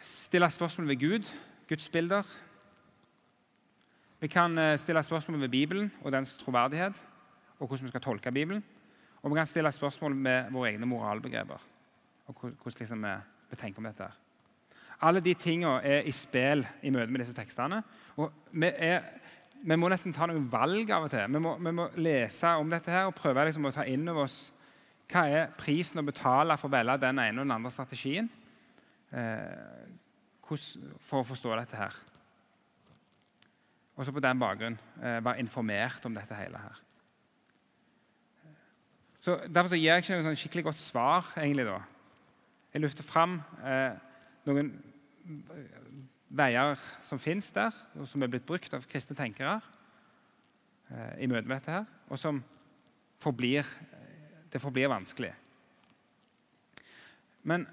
stille spørsmål ved Gud, Guds bilder. Vi kan eh, stille spørsmål ved Bibelen og dens troverdighet, og hvordan vi skal tolke Bibelen. Og vi kan stille spørsmål med våre egne moralbegreper og hvordan liksom vi, vi tenker om dette. Alle de tingene er i spill i møte med disse tekstene. Og vi er vi må nesten ta noen valg av og til. Vi må, vi må lese om dette her og prøve liksom å ta inn over oss hva er prisen å betale for å velge den ene og den andre strategien eh, for å forstå dette her. Og så på den bakgrunn eh, være informert om dette hele her. Så Derfor så gir jeg ikke noe sånn skikkelig godt svar. egentlig da. Jeg løfter fram eh, noen veier som fins der, og som er blitt brukt av kristne tenkere eh, i møte med dette, her, og som forblir, det forblir vanskelig. Men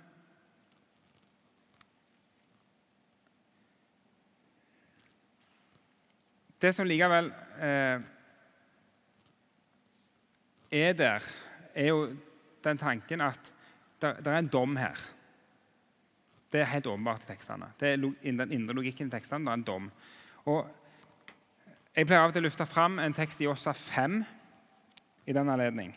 det som likevel eh, er der, er jo den tanken at det, er en dom her. Det er helt åpenbart i tekstene. Det er Den indre logikken i tekstene. Det er en dom. Og Jeg pleier av og til å løfte fram en tekst i Åsa 5 i den anledning.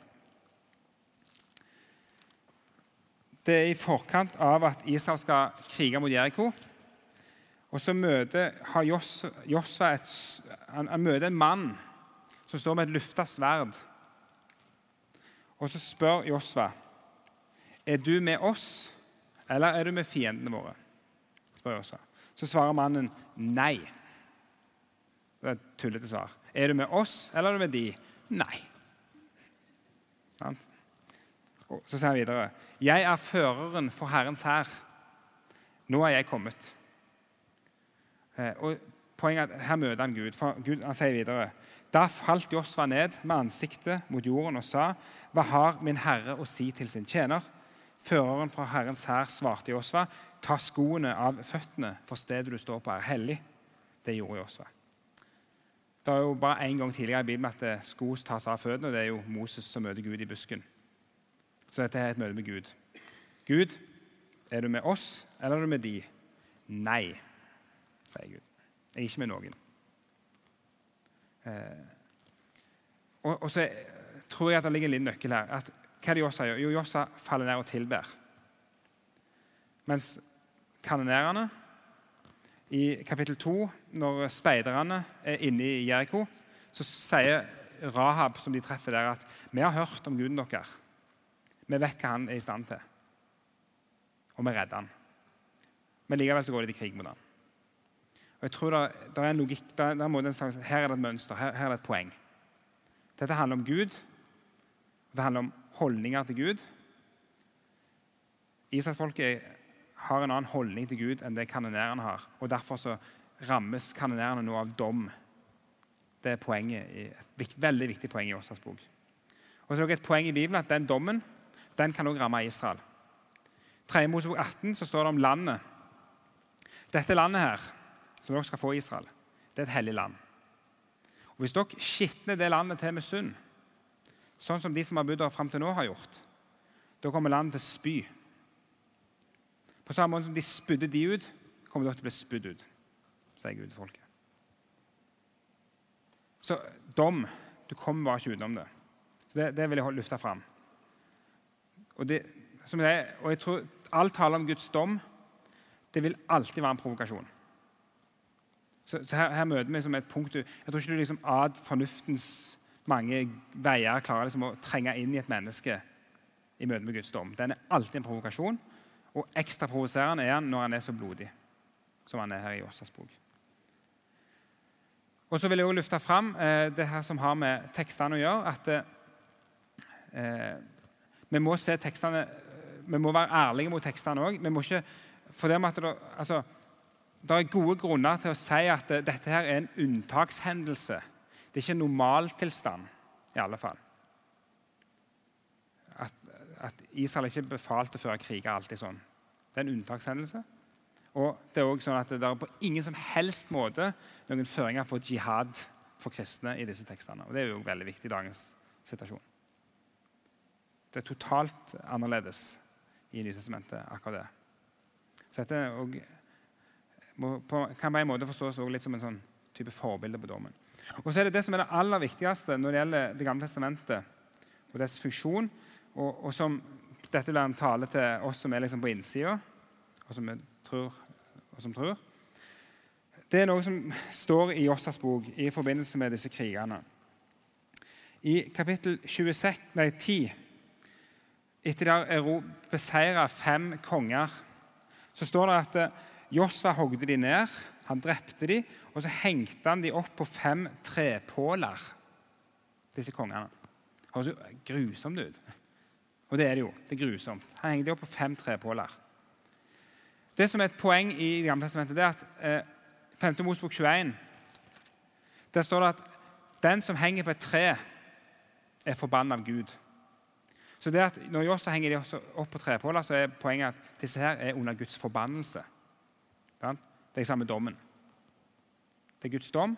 Det er i forkant av at Israel skal krige mot Jeriko. Og så møter, har Josva et, han, han møter en mann som står med et lufta sverd. Og så spør Josva er du med oss, eller er du med fiendene våre. spør Josva. Så svarer mannen nei. Det er et tullete svar. Er du med oss, eller er du med de? Nei. Så sier han videre.: Jeg er føreren for Herrens hær. Nå er jeg kommet. Eh, og poenget er at Her møter han Gud. For Gud han sier videre Da falt Josfa ned med ansiktet mot jorden og sa, Hva har min herre å si til sin tjener? Føreren fra Herrens hær svarte Josva, Ta skoene av føttene, for stedet du står på, er hellig. Det gjorde Josva. Det er jo bare én gang tidligere i Bibelen at eh, sko tas av føttene, og det er jo Moses som møter Gud i busken. Så dette er et møte med Gud. Gud, er du med oss, eller er du med de? Nei, sier Gud. Jeg er ikke med noen. Eh, og, og, så tror jeg at det ligger en liten nøkkel her. At, hva er det Jossa gjør? Jo, Jossa faller ned og tilber. Mens kanonerene i kapittel 2, når speiderne er inne i Jeriko, så sier Rahab, som de treffer der, at vi har hørt om guden deres. Vi vet hva han er i stand til, og vi redder han. Men likevel så går de til krig mot han. Og jeg tror det, er en logikk, der, der må det slags, Her er det et mønster, her, her, er det et poeng. Dette handler om Gud. Det handler om holdninger til Gud. Israelsfolket har en annen holdning til Gud enn det kanonerene har. og Derfor så rammes kanonerene nå av dom. Det er poenget, et veldig viktig poeng i Åsas bok. Og så er det et poeng i Bibelen at Den dommen den kan også ramme Israel. 3. Mosebok 18 så står det om landet. Dette landet her, som dere skal få Israel, det er et hellig land. Og Hvis dere skitner det landet til med synd, sånn som de som har bodd der fram til nå, har gjort, da kommer landet til å spy. På samme måte som de spydde de ut, kommer dere til å bli spydd ut, sier Gud til folket. Så dom Du kommer bare ikke utenom det. Så Det, det vil jeg løfte fram. Og, det, det, og jeg tror All tale om Guds dom det vil alltid være en provokasjon. Så, så her, her, møter vi som et punkt Jeg tror ikke du liksom ad fornuftens mange veier klarer liksom å trenge inn i et menneske i møte med Guds dom. Den er alltid en provokasjon. Og ekstra provoserende er han når han er så blodig som han er her i Åsas bok. Og så vil jeg også lufte fram eh, det her som har med tekstene å gjøre. at eh, Vi må se tekstene, vi må være ærlige mot tekstene òg. Det, altså, det er gode grunner til å si at eh, dette her er en unntakshendelse. Det er ikke normaltilstand, i alle fall. At, at Israel ikke er befalt å føre krig, er alltid sånn. Det er en unntakshendelse. Og det er også sånn at det er på ingen som helst måte noen føringer for jihad for kristne i disse tekstene. Og Det er jo veldig viktig i dagens situasjon. Det er totalt annerledes i Nytestamentet, akkurat det. Så dette og, må, på, kan på en måte forstås litt som en sånn type forbilde på dommen. Og så er det det som er det aller viktigste når det gjelder Det gamle testamentet og dets funksjon, og, og som dette blir en tale til oss som er liksom på innsida, og som, tror, og som tror. Det er noe som står i Jossas bok i forbindelse med disse krigene. I kapittel 26, nei, 10, etter de har fem konger, så står det at Josfa hogde de ned, han drepte de, og så hengte han de opp på fem trepåler, disse kongene. Det høres jo grusomt ut. Og det er det jo. Det er grusomt. Han hengte opp på fem trepåler. Det som er et poeng i Det gamle testamentet, det er at eh, 5. Mosbok 21 Der står det at den som henger på et tre, er forbannet av Gud. Så det at Når Jossa henger de opp på trepåler, så er poenget at disse her er under Guds forbannelse. Det er samme dommen. Det er Guds dom,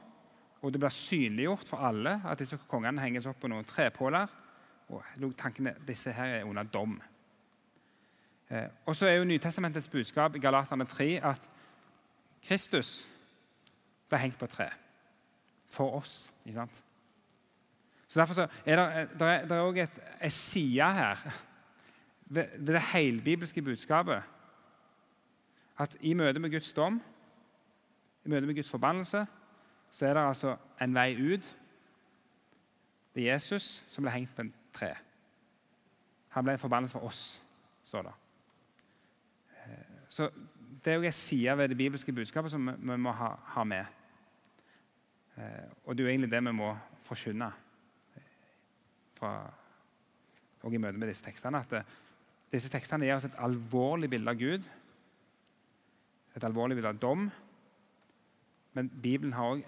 og det blir synliggjort for alle at disse kongene henges opp på noen trepåler og tankene, Disse her er under dom. Eh, og så er jo Nytestamentets budskap i Galaterne 3 at Kristus ble hengt på tre for oss. ikke sant? Så Derfor så er det, også et, en side her ved det helbibelske budskapet at i møte med Guds dom I møte med Guds forbannelse så er det altså en vei ut. Det er Jesus som ble hengt på en tre. Han ble en forbannelse for oss, står det. Eh, så Det er jo en side ved det bibelske budskapet som vi må ha, med. Eh, og det er jo egentlig det vi må forkynne og i møte med disse tekstene. At eh, disse tekstene gir oss et alvorlig bilde av Gud, et alvorlig bilde av dom. Men Bibelen har òg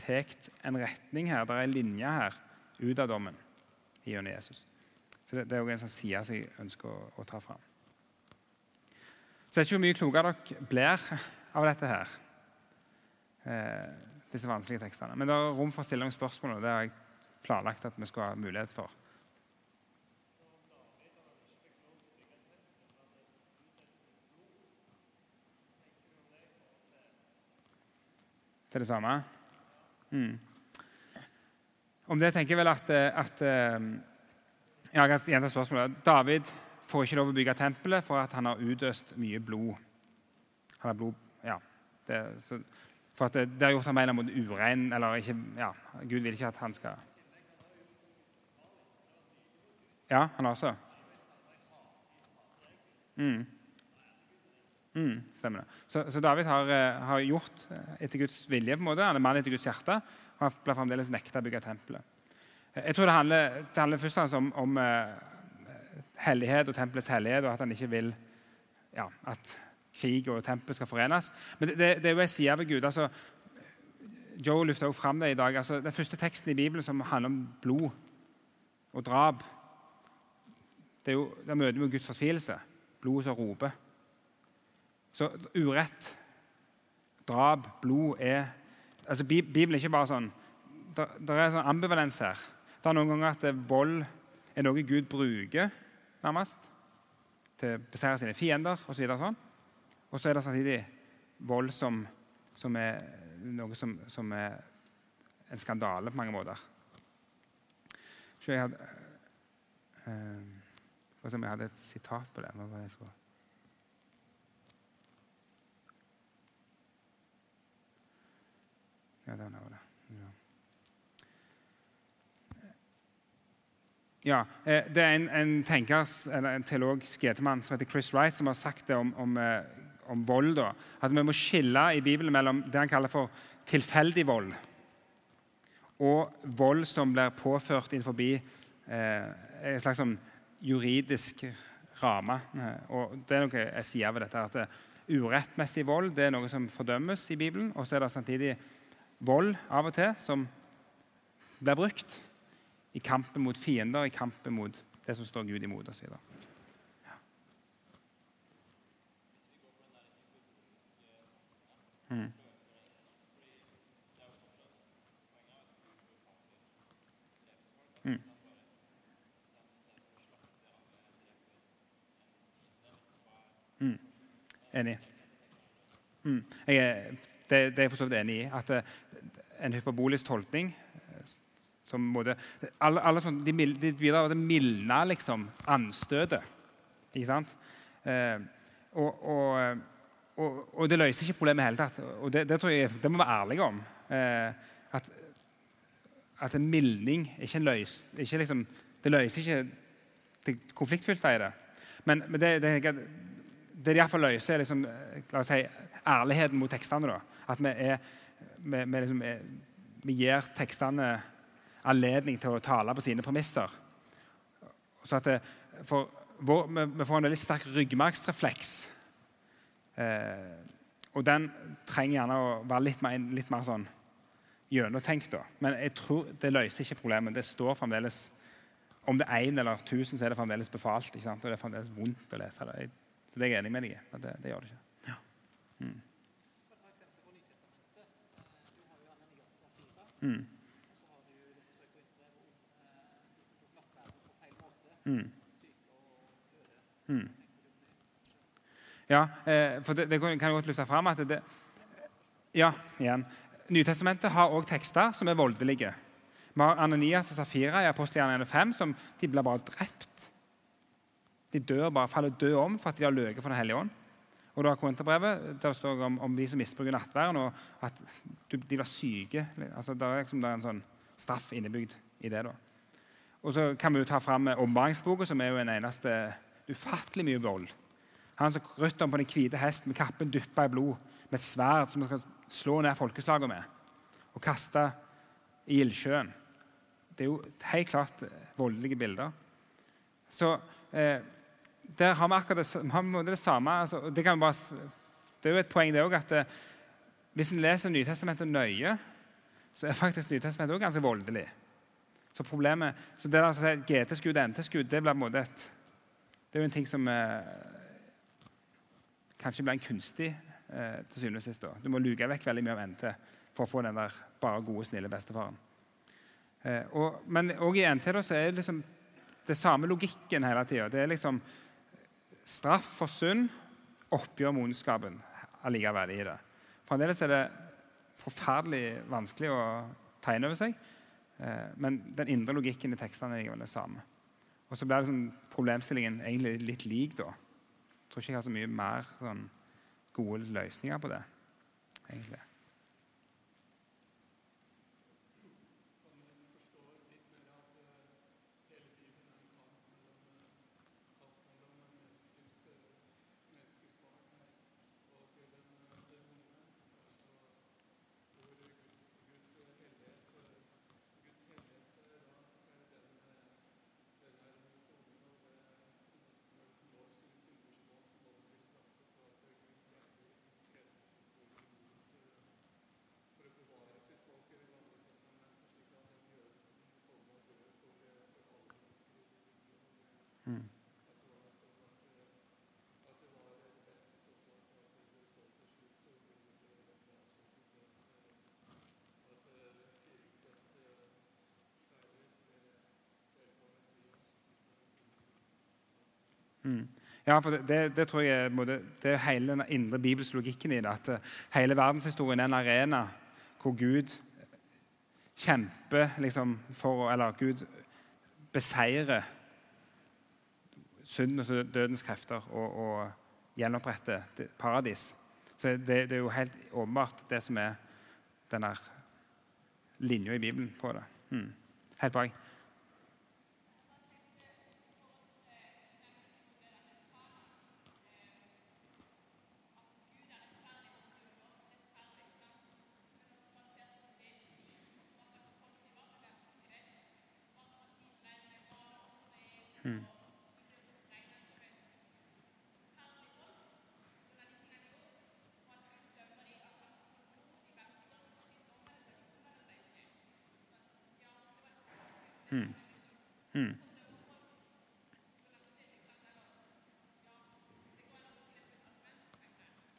pekt en retning her. Det er en linje her ut av dommen gjennom Jesus. Så Det, det er òg en sånn side som jeg ønsker å, å ta fram. Så det er ikke hvor mye klokere dere blir av dette her. Eh, disse vanskelige tekstene. Men det er rom for å stille noen spørsmål, og det har jeg planlagt at vi skal ha mulighet for. Til det samme? Mm. Om det tenker jeg vel at, at ja, Jeg kan gjenta spørsmålet. David får ikke lov å bygge tempelet for at han har utøst mye blod. Han har blod, ja. Det, så, for at det, det har gjort ham mot urein. eller ikke, ja, Gud vil ikke at han skal Ja, han også. Mm. Mm, stemmer det. Så, så David har, eh, har, gjort eh, etter Guds vilje. på en måte. Han er mann etter Guds hjerte. Og han ble fremdeles nekta å bygge tempelet. Jeg tror det handler, det handler først og fremst om, om hellighet og tempelets hellighet, og at han ikke vil ja, at krig og tempel skal forenes. Men det, det, det er jo en side ved Gud. altså Joe løfta fram det i dag. altså Den første teksten i Bibelen som handler om blod og drap, det er jo der møter vi Guds fortvilelse. Blod som roper. Så urett, drap, blod er altså Bibelen er ikke bare sånn Det, er sånn ambivalens her. Det er noen ganger at vold er noe Gud bruker nærmest til å beseire sine fiender osv. Og, så sånn. og så er det samtidig vold som, som er noe som, som, er en skandale på mange måter. Så jeg hadde, uh, jeg hadde et sitat på det. Hva var det jeg skulle Ja, den har det. Ja. Ja, eh, Det er en, en tenkers, en teolog skjedemann som heter Chris Wright, som har sagt det om, om, eh, om vold. Da. At vi må skille i Bibelen mellom det han kaller for tilfeldig vold, og vold som blir påført innenfor eh, en slags sånn juridisk ramme. Og det er noe jeg sier ved dette, at Urettmessig vold det er noe som fordømmes i Bibelen. Og så er det samtidig vold av og til som blir brukt i kampen mot fiender, i kampen mot det som står Gud imot osv. Mm. Mm. Mm. Enig. Mm. Er, det, det, er jeg for så vidt enig i. At eh, en hyperbolisk tolkning eh, som måte, alle, alle sånne, De, de bidrar til å mildne liksom, anstøtet. Ikke sant? Eh, og, og, og, og, det løser ikke problemet i hele tatt. Og det, det, jeg, det må vi være ærlige om. Eh, at, at, en mildning ikke en løs, ikke liksom, Det løser ikke det konfliktfylte i det. Men, men det, det, det, de iallfall løser, er liksom, la oss si, ærligheten mot tekstene. da. At vi, er, vi, vi, liksom er, vi gir tekstene anledning til å tale på sine premisser. Så at det, for vår, vi, får en veldig sterk ryggmargsrefleks. Eh, og den trenger gjerne å være litt mer, litt mer sånn gjennomtenkt. Men jeg tror det løser ikke problemet. Det står fremdeles Om det er én eller tusen, så er det fremdeles befalt. Og det er fremdeles vondt å lese det. Så det er jeg enig med deg i. Det, det gjør det ikke. Ja. Mm. Mm. Mm. Mm. Ja, eh, for det, det kan jeg godt løfte fram at det, Ja, igjen. Nytestamentet har også tekster som er voldelige. Vi har Ananias og Safira i Apostelgjerningen 5 som de blir bare drept. De dør bare, faller dø om for at de har løyet for Den hellige ånd. Og du har Korinterbrevet, der det står om, om, de som misbruker nattværen, og at de blir syke. Altså, det er liksom det er en sånn straff innebygd i det. da. Og så kan vi jo ta fram Åpenbaringsboka, som er jo en eneste ufattelig mye vold. Han som rytteren på den hvite hesten med kappen dyppa i blod, med et sverd som han skal slå ned folkeslagene med, og kaste i ildsjøen. Det er jo helt klart voldelige bilder. Så eh, der har vi akkurat det, har det samme. Altså, det, bare, det, er jo et poeng det også, at det, hvis en leser Nytestamentet nøye, så er faktisk Nytestamentet også ganske voldelig. Så problemet, så det der å si GT-skudd og NT-skudd det blir et, det er jo en ting som eh, kanskje blir en kunstig eh, til syvende og sist. Da. Du må luke vekk veldig mye av NT for å få den der bare gode, snille bestefaren. Eh, og, men òg i NT da, så er det liksom det samme logikken hele tida. Det er liksom straff for synd, oppgjør med ondskapen allikevel i det. Fremdeles er det forferdelig vanskelig å inn over seg. Eh, men den indre logikken i tekstene er likevel det samme. Og så blir liksom problemstillingen egentlig litt lik da. Jeg tror ikke jeg har så mye mer sånn, gode løsninger på det. egentlig. Mm. Ja, for det, det, tror jeg det er hele den indre bibelske logikken i det. At eh, hele verdenshistorien er en arena hvor Gud kjemper liksom, for Eller Gud beseirer synden og dødens krefter og, og gjenoppretter paradis. Så det, det, er jo helt åpenbart det som er denne linja i Bibelen på det. Mm. Helt bra.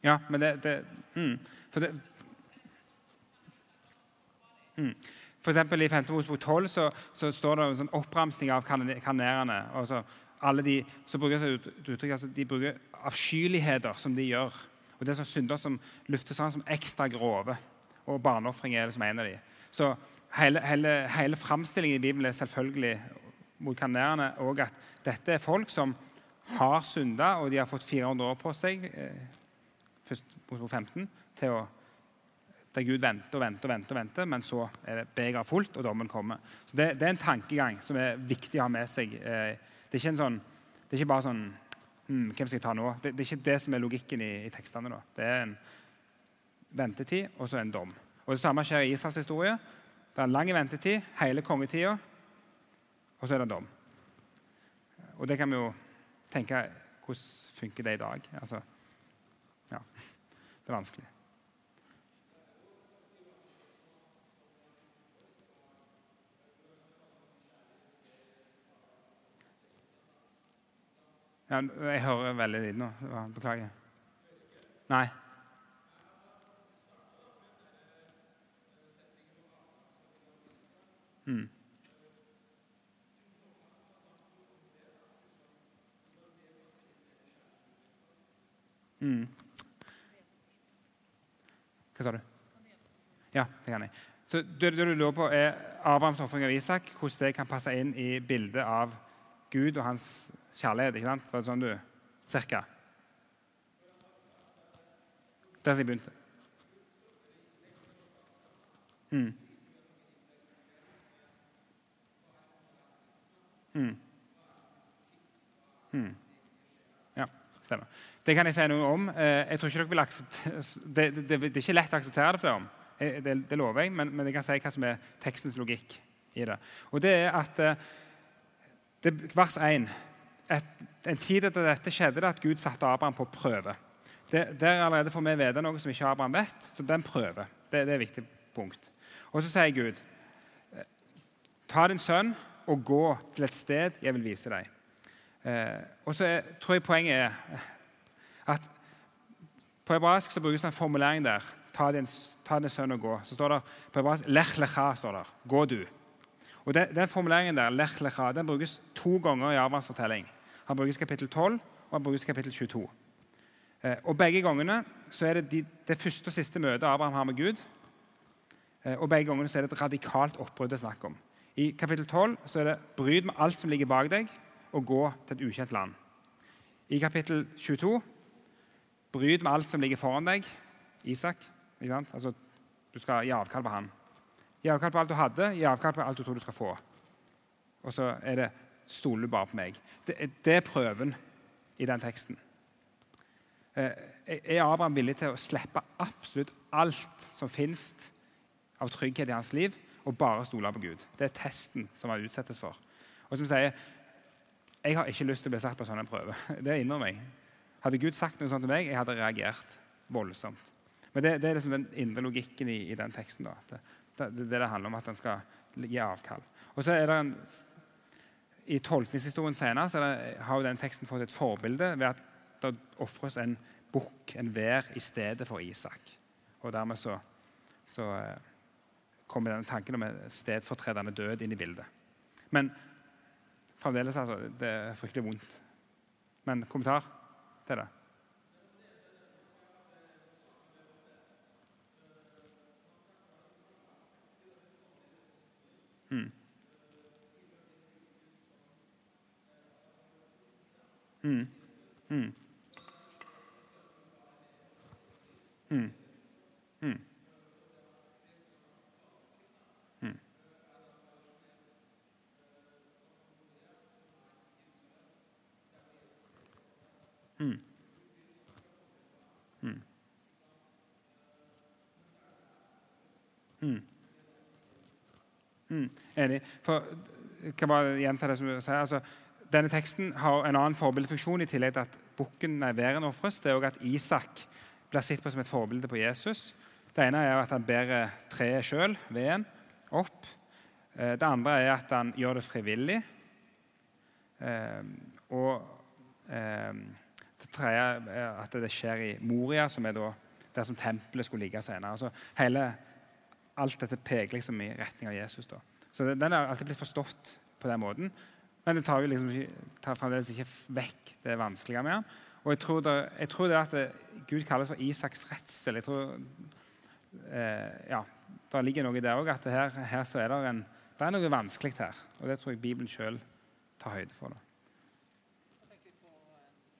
Ja, men det, det mm. For det mm. For eksempel I 5. Mosebok 12 så, så, står det en sånn oppramsing av kanerene. og så alle de, så bruker ut, uttrykk, altså de bruker avskyeligheter som de gjør. Og Det er sånn synder som lufter fram som ekstra grove. Og barneofring er det som en av de. Så hele, hele, hele framstillingen i Bibelen er selvfølgelig mot kanerene og at dette er folk som har synda, og de har fått 400 år på seg eh, først på 15, til å der Gud venter og venter, og venter, og venter, men så er det begeret fullt, og dommen kommer. Så det, det, er en tankegang som er viktig å ha med seg. Eh, det er ikke, sånn, det er ikke bare sånn hm, Hvem skal jeg ta nå? Det, det, er ikke det som er logikken i, i tekstene. Da. Det er en ventetid og så en dom. Og Det samme skjer i Israels historie. Det er lang ventetid, hele kongetida, og så er det dom. Og det kan vi jo tenke Hvordan funker det i dag? Altså, ja, det er vanskelig. Ja, jeg hører veldig lite nå. Beklager. Nei. Mm. Mm. Hva sa du? Ja, det kan jeg. Så det, det du lurer på, er Abrahams ofring av Isak, hvordan det kan passe inn i bildet av Gud og hans kjærlighet. ikke sant? Var det sånn du Cirka? Der som jeg begynte. Mm. Mm. Mm. Stemmer. Det kan jeg si noe om. Eh, jeg tror ikke dere vil akseptere, det, det, det, er ikke lett å akseptere det for dere. Eh, det, det lover jeg, men, men, jeg kan si hva som er tekstens logikk i det. Og det er at eh, det, Vers 1 et, En tid etter dette skjedde det at Gud satte Abraham på prøve. Det, der allerede får vi vite noe som ikke Abraham vet, så den prøver. Det, det er et viktig punkt. Og så sier Gud, ta din sønn og gå til et sted jeg vil vise deg. Eh, og så tror jeg poenget er at på hebraisk så brukes det en formulering der. Ta din, ta din sønn og gå. Så står det på hebraisk lech lecha. står der, Gå du. Og den, Den formuleringen der, lech lecha, den brukes to ganger i Abrahams fortelling. Han brukes kapittel 12 og han brukes kapittel 22. Eh, og Begge gangene så er det de, det første og siste møtet Abraham har med Gud. Eh, og Begge gangene så er det et radikalt oppbrudd det er snakk om. I kapittel 12 så er det 'bryd med alt som ligger bak deg, og gå til et ukjent land'. I kapittel 22 bryt med alt som ligger foran deg. Isak. Altså, du skal gi avkall på han. Gi avkall på alt du hadde, gi avkall på alt du tror du skal få. Og så er det 'stoler du bare på meg'. Det, det er prøven i den teksten. Eh, er Abraham villig til å slippe absolutt alt som finnes av trygghet i hans liv, og bare stole på Gud? Det er testen som han utsettes for. Og som sier, Jeg har ikke lyst til å bli satt på sånne prøver. prøve. Det innrømmer jeg. Hadde Gud sagt noe sånt til meg, jeg hadde reagert voldsomt. Men det, det er liksom den indre logikken i, i den teksten. da. Det, det, det, handler om at en skal gi avkall. Og så er det en, I tolkningshistorien senere så det, har den teksten fått et forbilde ved at det ofres en bukk, en vær, i stedet for Isak. Og dermed så, så eh, kommer denne tanken om en stedfortredende død inn i bildet. Men fremdeles altså, det er fryktelig vondt. Men kommentar til det? Mm. Mm. Mm. Mm. Mm. Mm. Mm. Mm. Enig. For, jeg kan bare gjenta det som du sier. Altså, denne teksten har en annen forbildefunksjon i tillegg til at bukken nei, væren ofres. Det er òg at Isak blir sett på som et forbilde på Jesus. Det ene er at han bærer treet sjøl, veden, opp. Eh, det andre er at han gjør det frivillig. Eh, og eh, det tredje er at det skjer i Moria, som er der som tempelet skulle ligge senere. Altså, hele, alt dette peker liksom i retning av Jesus. Da. Så Den har alltid blitt forstått på den måten. Men det tar jo liksom, tar fremdeles ikke vekk det vanskelige med den. Og jeg tror, det, jeg tror det at det, Gud kalles for Isaks redsel. Jeg tror eh, ja, Det ligger noe der òg, at her, her, så er det, en, det er noe vanskelig her. Og det tror jeg Bibelen sjøl tar høyde for. Da. Mm. Er det sånn da at, uh,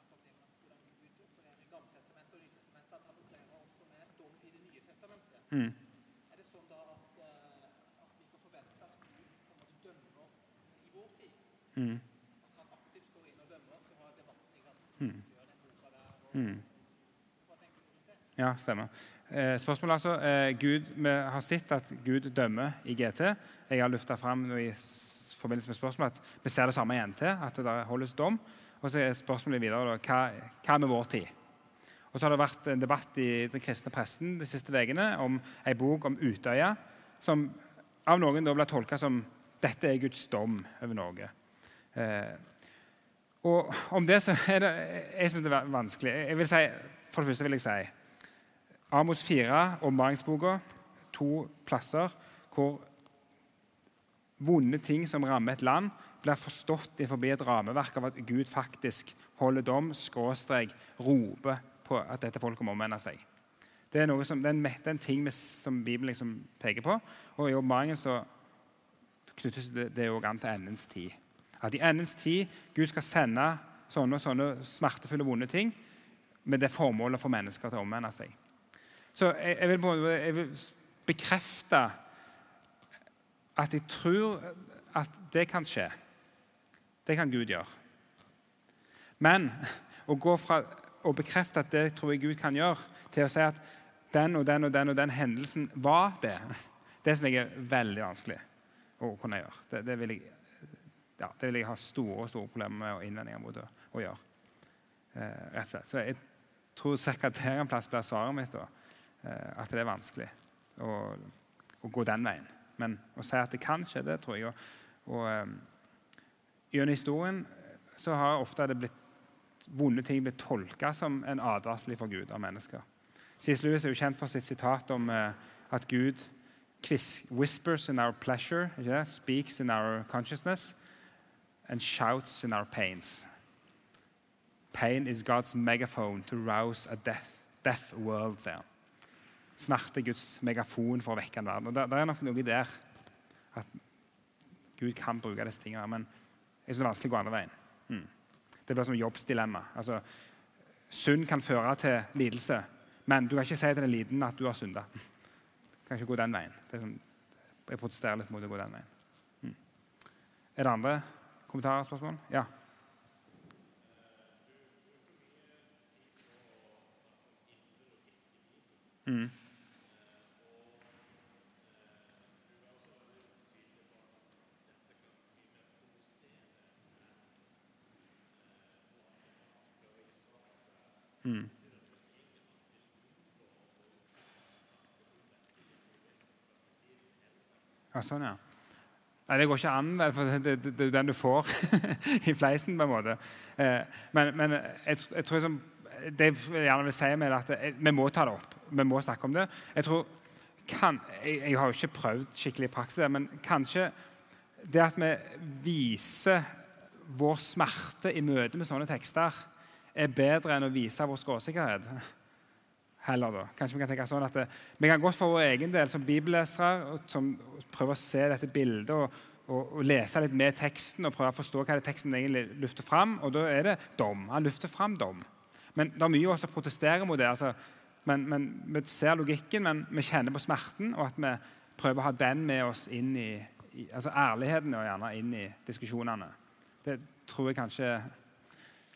at vi kan forvente at Gud kommer til å dømme i vår tid? Mm. At han aktivt går inn og dømmer? Vi har debatten Mm. Mm. du rundt det? Ja, stemmer. Eh, spørsmålet altså, eh, Gud, Vi har sett at Gud dømmer i GT. Jeg har lufta fram i forbindelse med spørsmålet at vi ser det samme i NT, at det holdes dom. Og så er spørsmålet videre da, hva, hva med vår tid? Og så har det vært en debatt i den kristne pressen de siste ukene om ei bok om Utøya, som av noen da ble tolka som dette er Guds dom over Norge. Eh, og om det så er det Jeg syns det er vanskelig. Jeg vil si, for det første vil jeg si Amos 4, ombæringsboka, to plasser hvor vonde ting som rammer et land, blir forstått forbi et rammeverk av at Gud faktisk holder dom, skråstrek, roper på at dette folket må omvende seg. Det er, som, det er en ting som Bibelen liksom peker på. Og i åpenbaringen så knyttes det, òg an til endens tid. At i endens tid Gud skal sende sånne og sånne smertefulle, vonde ting. med det formålet å få mennesker til å omvende seg. Så jeg, jeg, vil, jeg vil bekrefte at jeg tror at det kan skje. Det kan Gud gjøre. Men å gå fra å bekrefte at det tror jeg Gud kan gjøre, til å si at den og den og den og den hendelsen var det, det syns jeg er veldig vanskelig å kunne gjøre. Det, det, vil, jeg, ja, det vil, jeg, ha store store problemer med og innvendinger mot å, å gjøre. Eh, rett og slett. Så jeg tror sekretær en plass blir svaret mitt. Da, eh, at det er vanskelig å, å, gå den veien. Men å si at det kan skje, det tror jeg. Og, og eh, Gjennom historien så har ofte det blitt vonde ting blir tolka som en advarsel for Gud av mennesker. C.S. Lewis er jo kjent for sitt sitat om eh, at Gud whispers in our pleasure, speaks in our consciousness, and shouts in our pains. Pain is God's megaphone to rouse a death, death world, sier han. Smerte er Guds megafon for å vekke en verden. Og det er nok noe der at Gud kan bruke disse tingene, men jeg synes det er vanskelig å gå andre veien. Mm. Det blir som jobbsdilemma. Altså, synd kan føre til lidelse, men du kan ikke si til den liten at du har synda. Du kan ikke gå den veien. Som, jeg protesterer litt mot å gå den veien. Mm. Er det andre kommentarer og spørsmål? Ja. Mm. Mm. Ja, sånn, ja. Nei, Det går ikke an, det, er den du får i fleisen. på en måte. Eh, men, men jeg, jeg, tror som, det jeg gjerne vil si med at vi må ta det opp. Vi må snakke om det. Jeg tror, kan, jeg, jeg har jo ikke prøvd skikkelig i praksis, men kanskje det at vi viser vår smerte i møte med sånne tekster er bedre enn å vise vår skråsikkerhet. Heller da. Kanskje Vi kan tenke sånn at eh, vi kan godt for vår egen del som bibellesere som prøver å se dette bildet og, og, og, lese litt med teksten og prøve å forstå hva det teksten egentlig lufter fram. Og da er det dom. Han lufter fram dom. Men det er mye også som protesterer mot det. altså men, men, Vi ser logikken, men vi kjenner på smerten, og at vi prøver å ha den med oss inn i, i altså ærligheten og gjerne inn i diskusjonene. Det tror jeg kanskje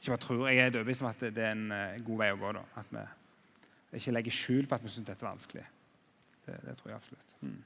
ikke bare tror, Jeg er overbevist om at det er en uh, god vei å gå. da, At vi ikke legger skjul på at vi syns dette er vanskelig. Det, det tror jeg absolutt. Mm.